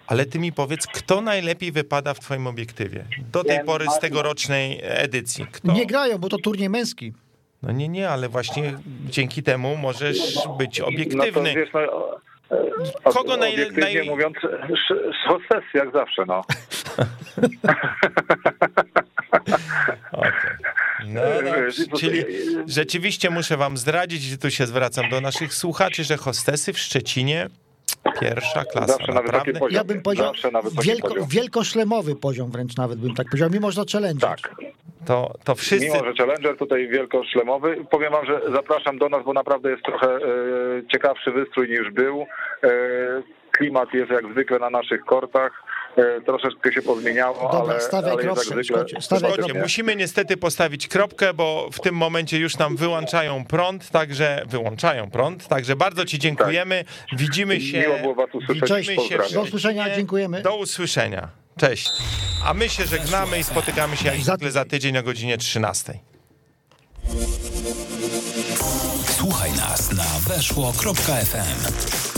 Ale ty mi powiedz, kto najlepiej wypada w twoim obiektywie do tej pory z tegorocznej edycji? Kto? Nie grają, bo to turniej męski. No nie, nie, ale właśnie dzięki temu możesz być obiektywny. No wiesz, no, Kogo najlepiej? Naj... mówiąc, hostess jak zawsze, no. okay. No, no, czyli rzeczywiście muszę wam zdradzić, że tu się zwracam do naszych słuchaczy, że hostesy w Szczecinie Pierwsza klasa, Zawsze naprawdę. Poziom, ja bym powiedział wielko, poziom. wielkoszlemowy poziom wręcz nawet bym tak powiedział, mimo że challenger. Tak. To, to wszyscy... Mimo, że challenger tutaj wielkoszlemowy. Powiem wam, że zapraszam do nas, bo naprawdę jest trochę e, ciekawszy wystrój niż był. E, klimat jest jak zwykle na naszych kortach. E, troszeczkę się pozmieniało, Dobra, ale, stawiaj ale kropkę, zwykle... Musimy niestety postawić kropkę, bo w tym momencie już nam wyłączają prąd, także wyłączają prąd, także bardzo ci dziękujemy. Tak. Widzimy się. Miło było was usłyszeć. Cześć, się do usłyszenia, dziękujemy. Do usłyszenia. Cześć. A my się żegnamy i spotykamy się jak zwykle za tydzień o godzinie 13. Słuchaj nas na weszło.fm.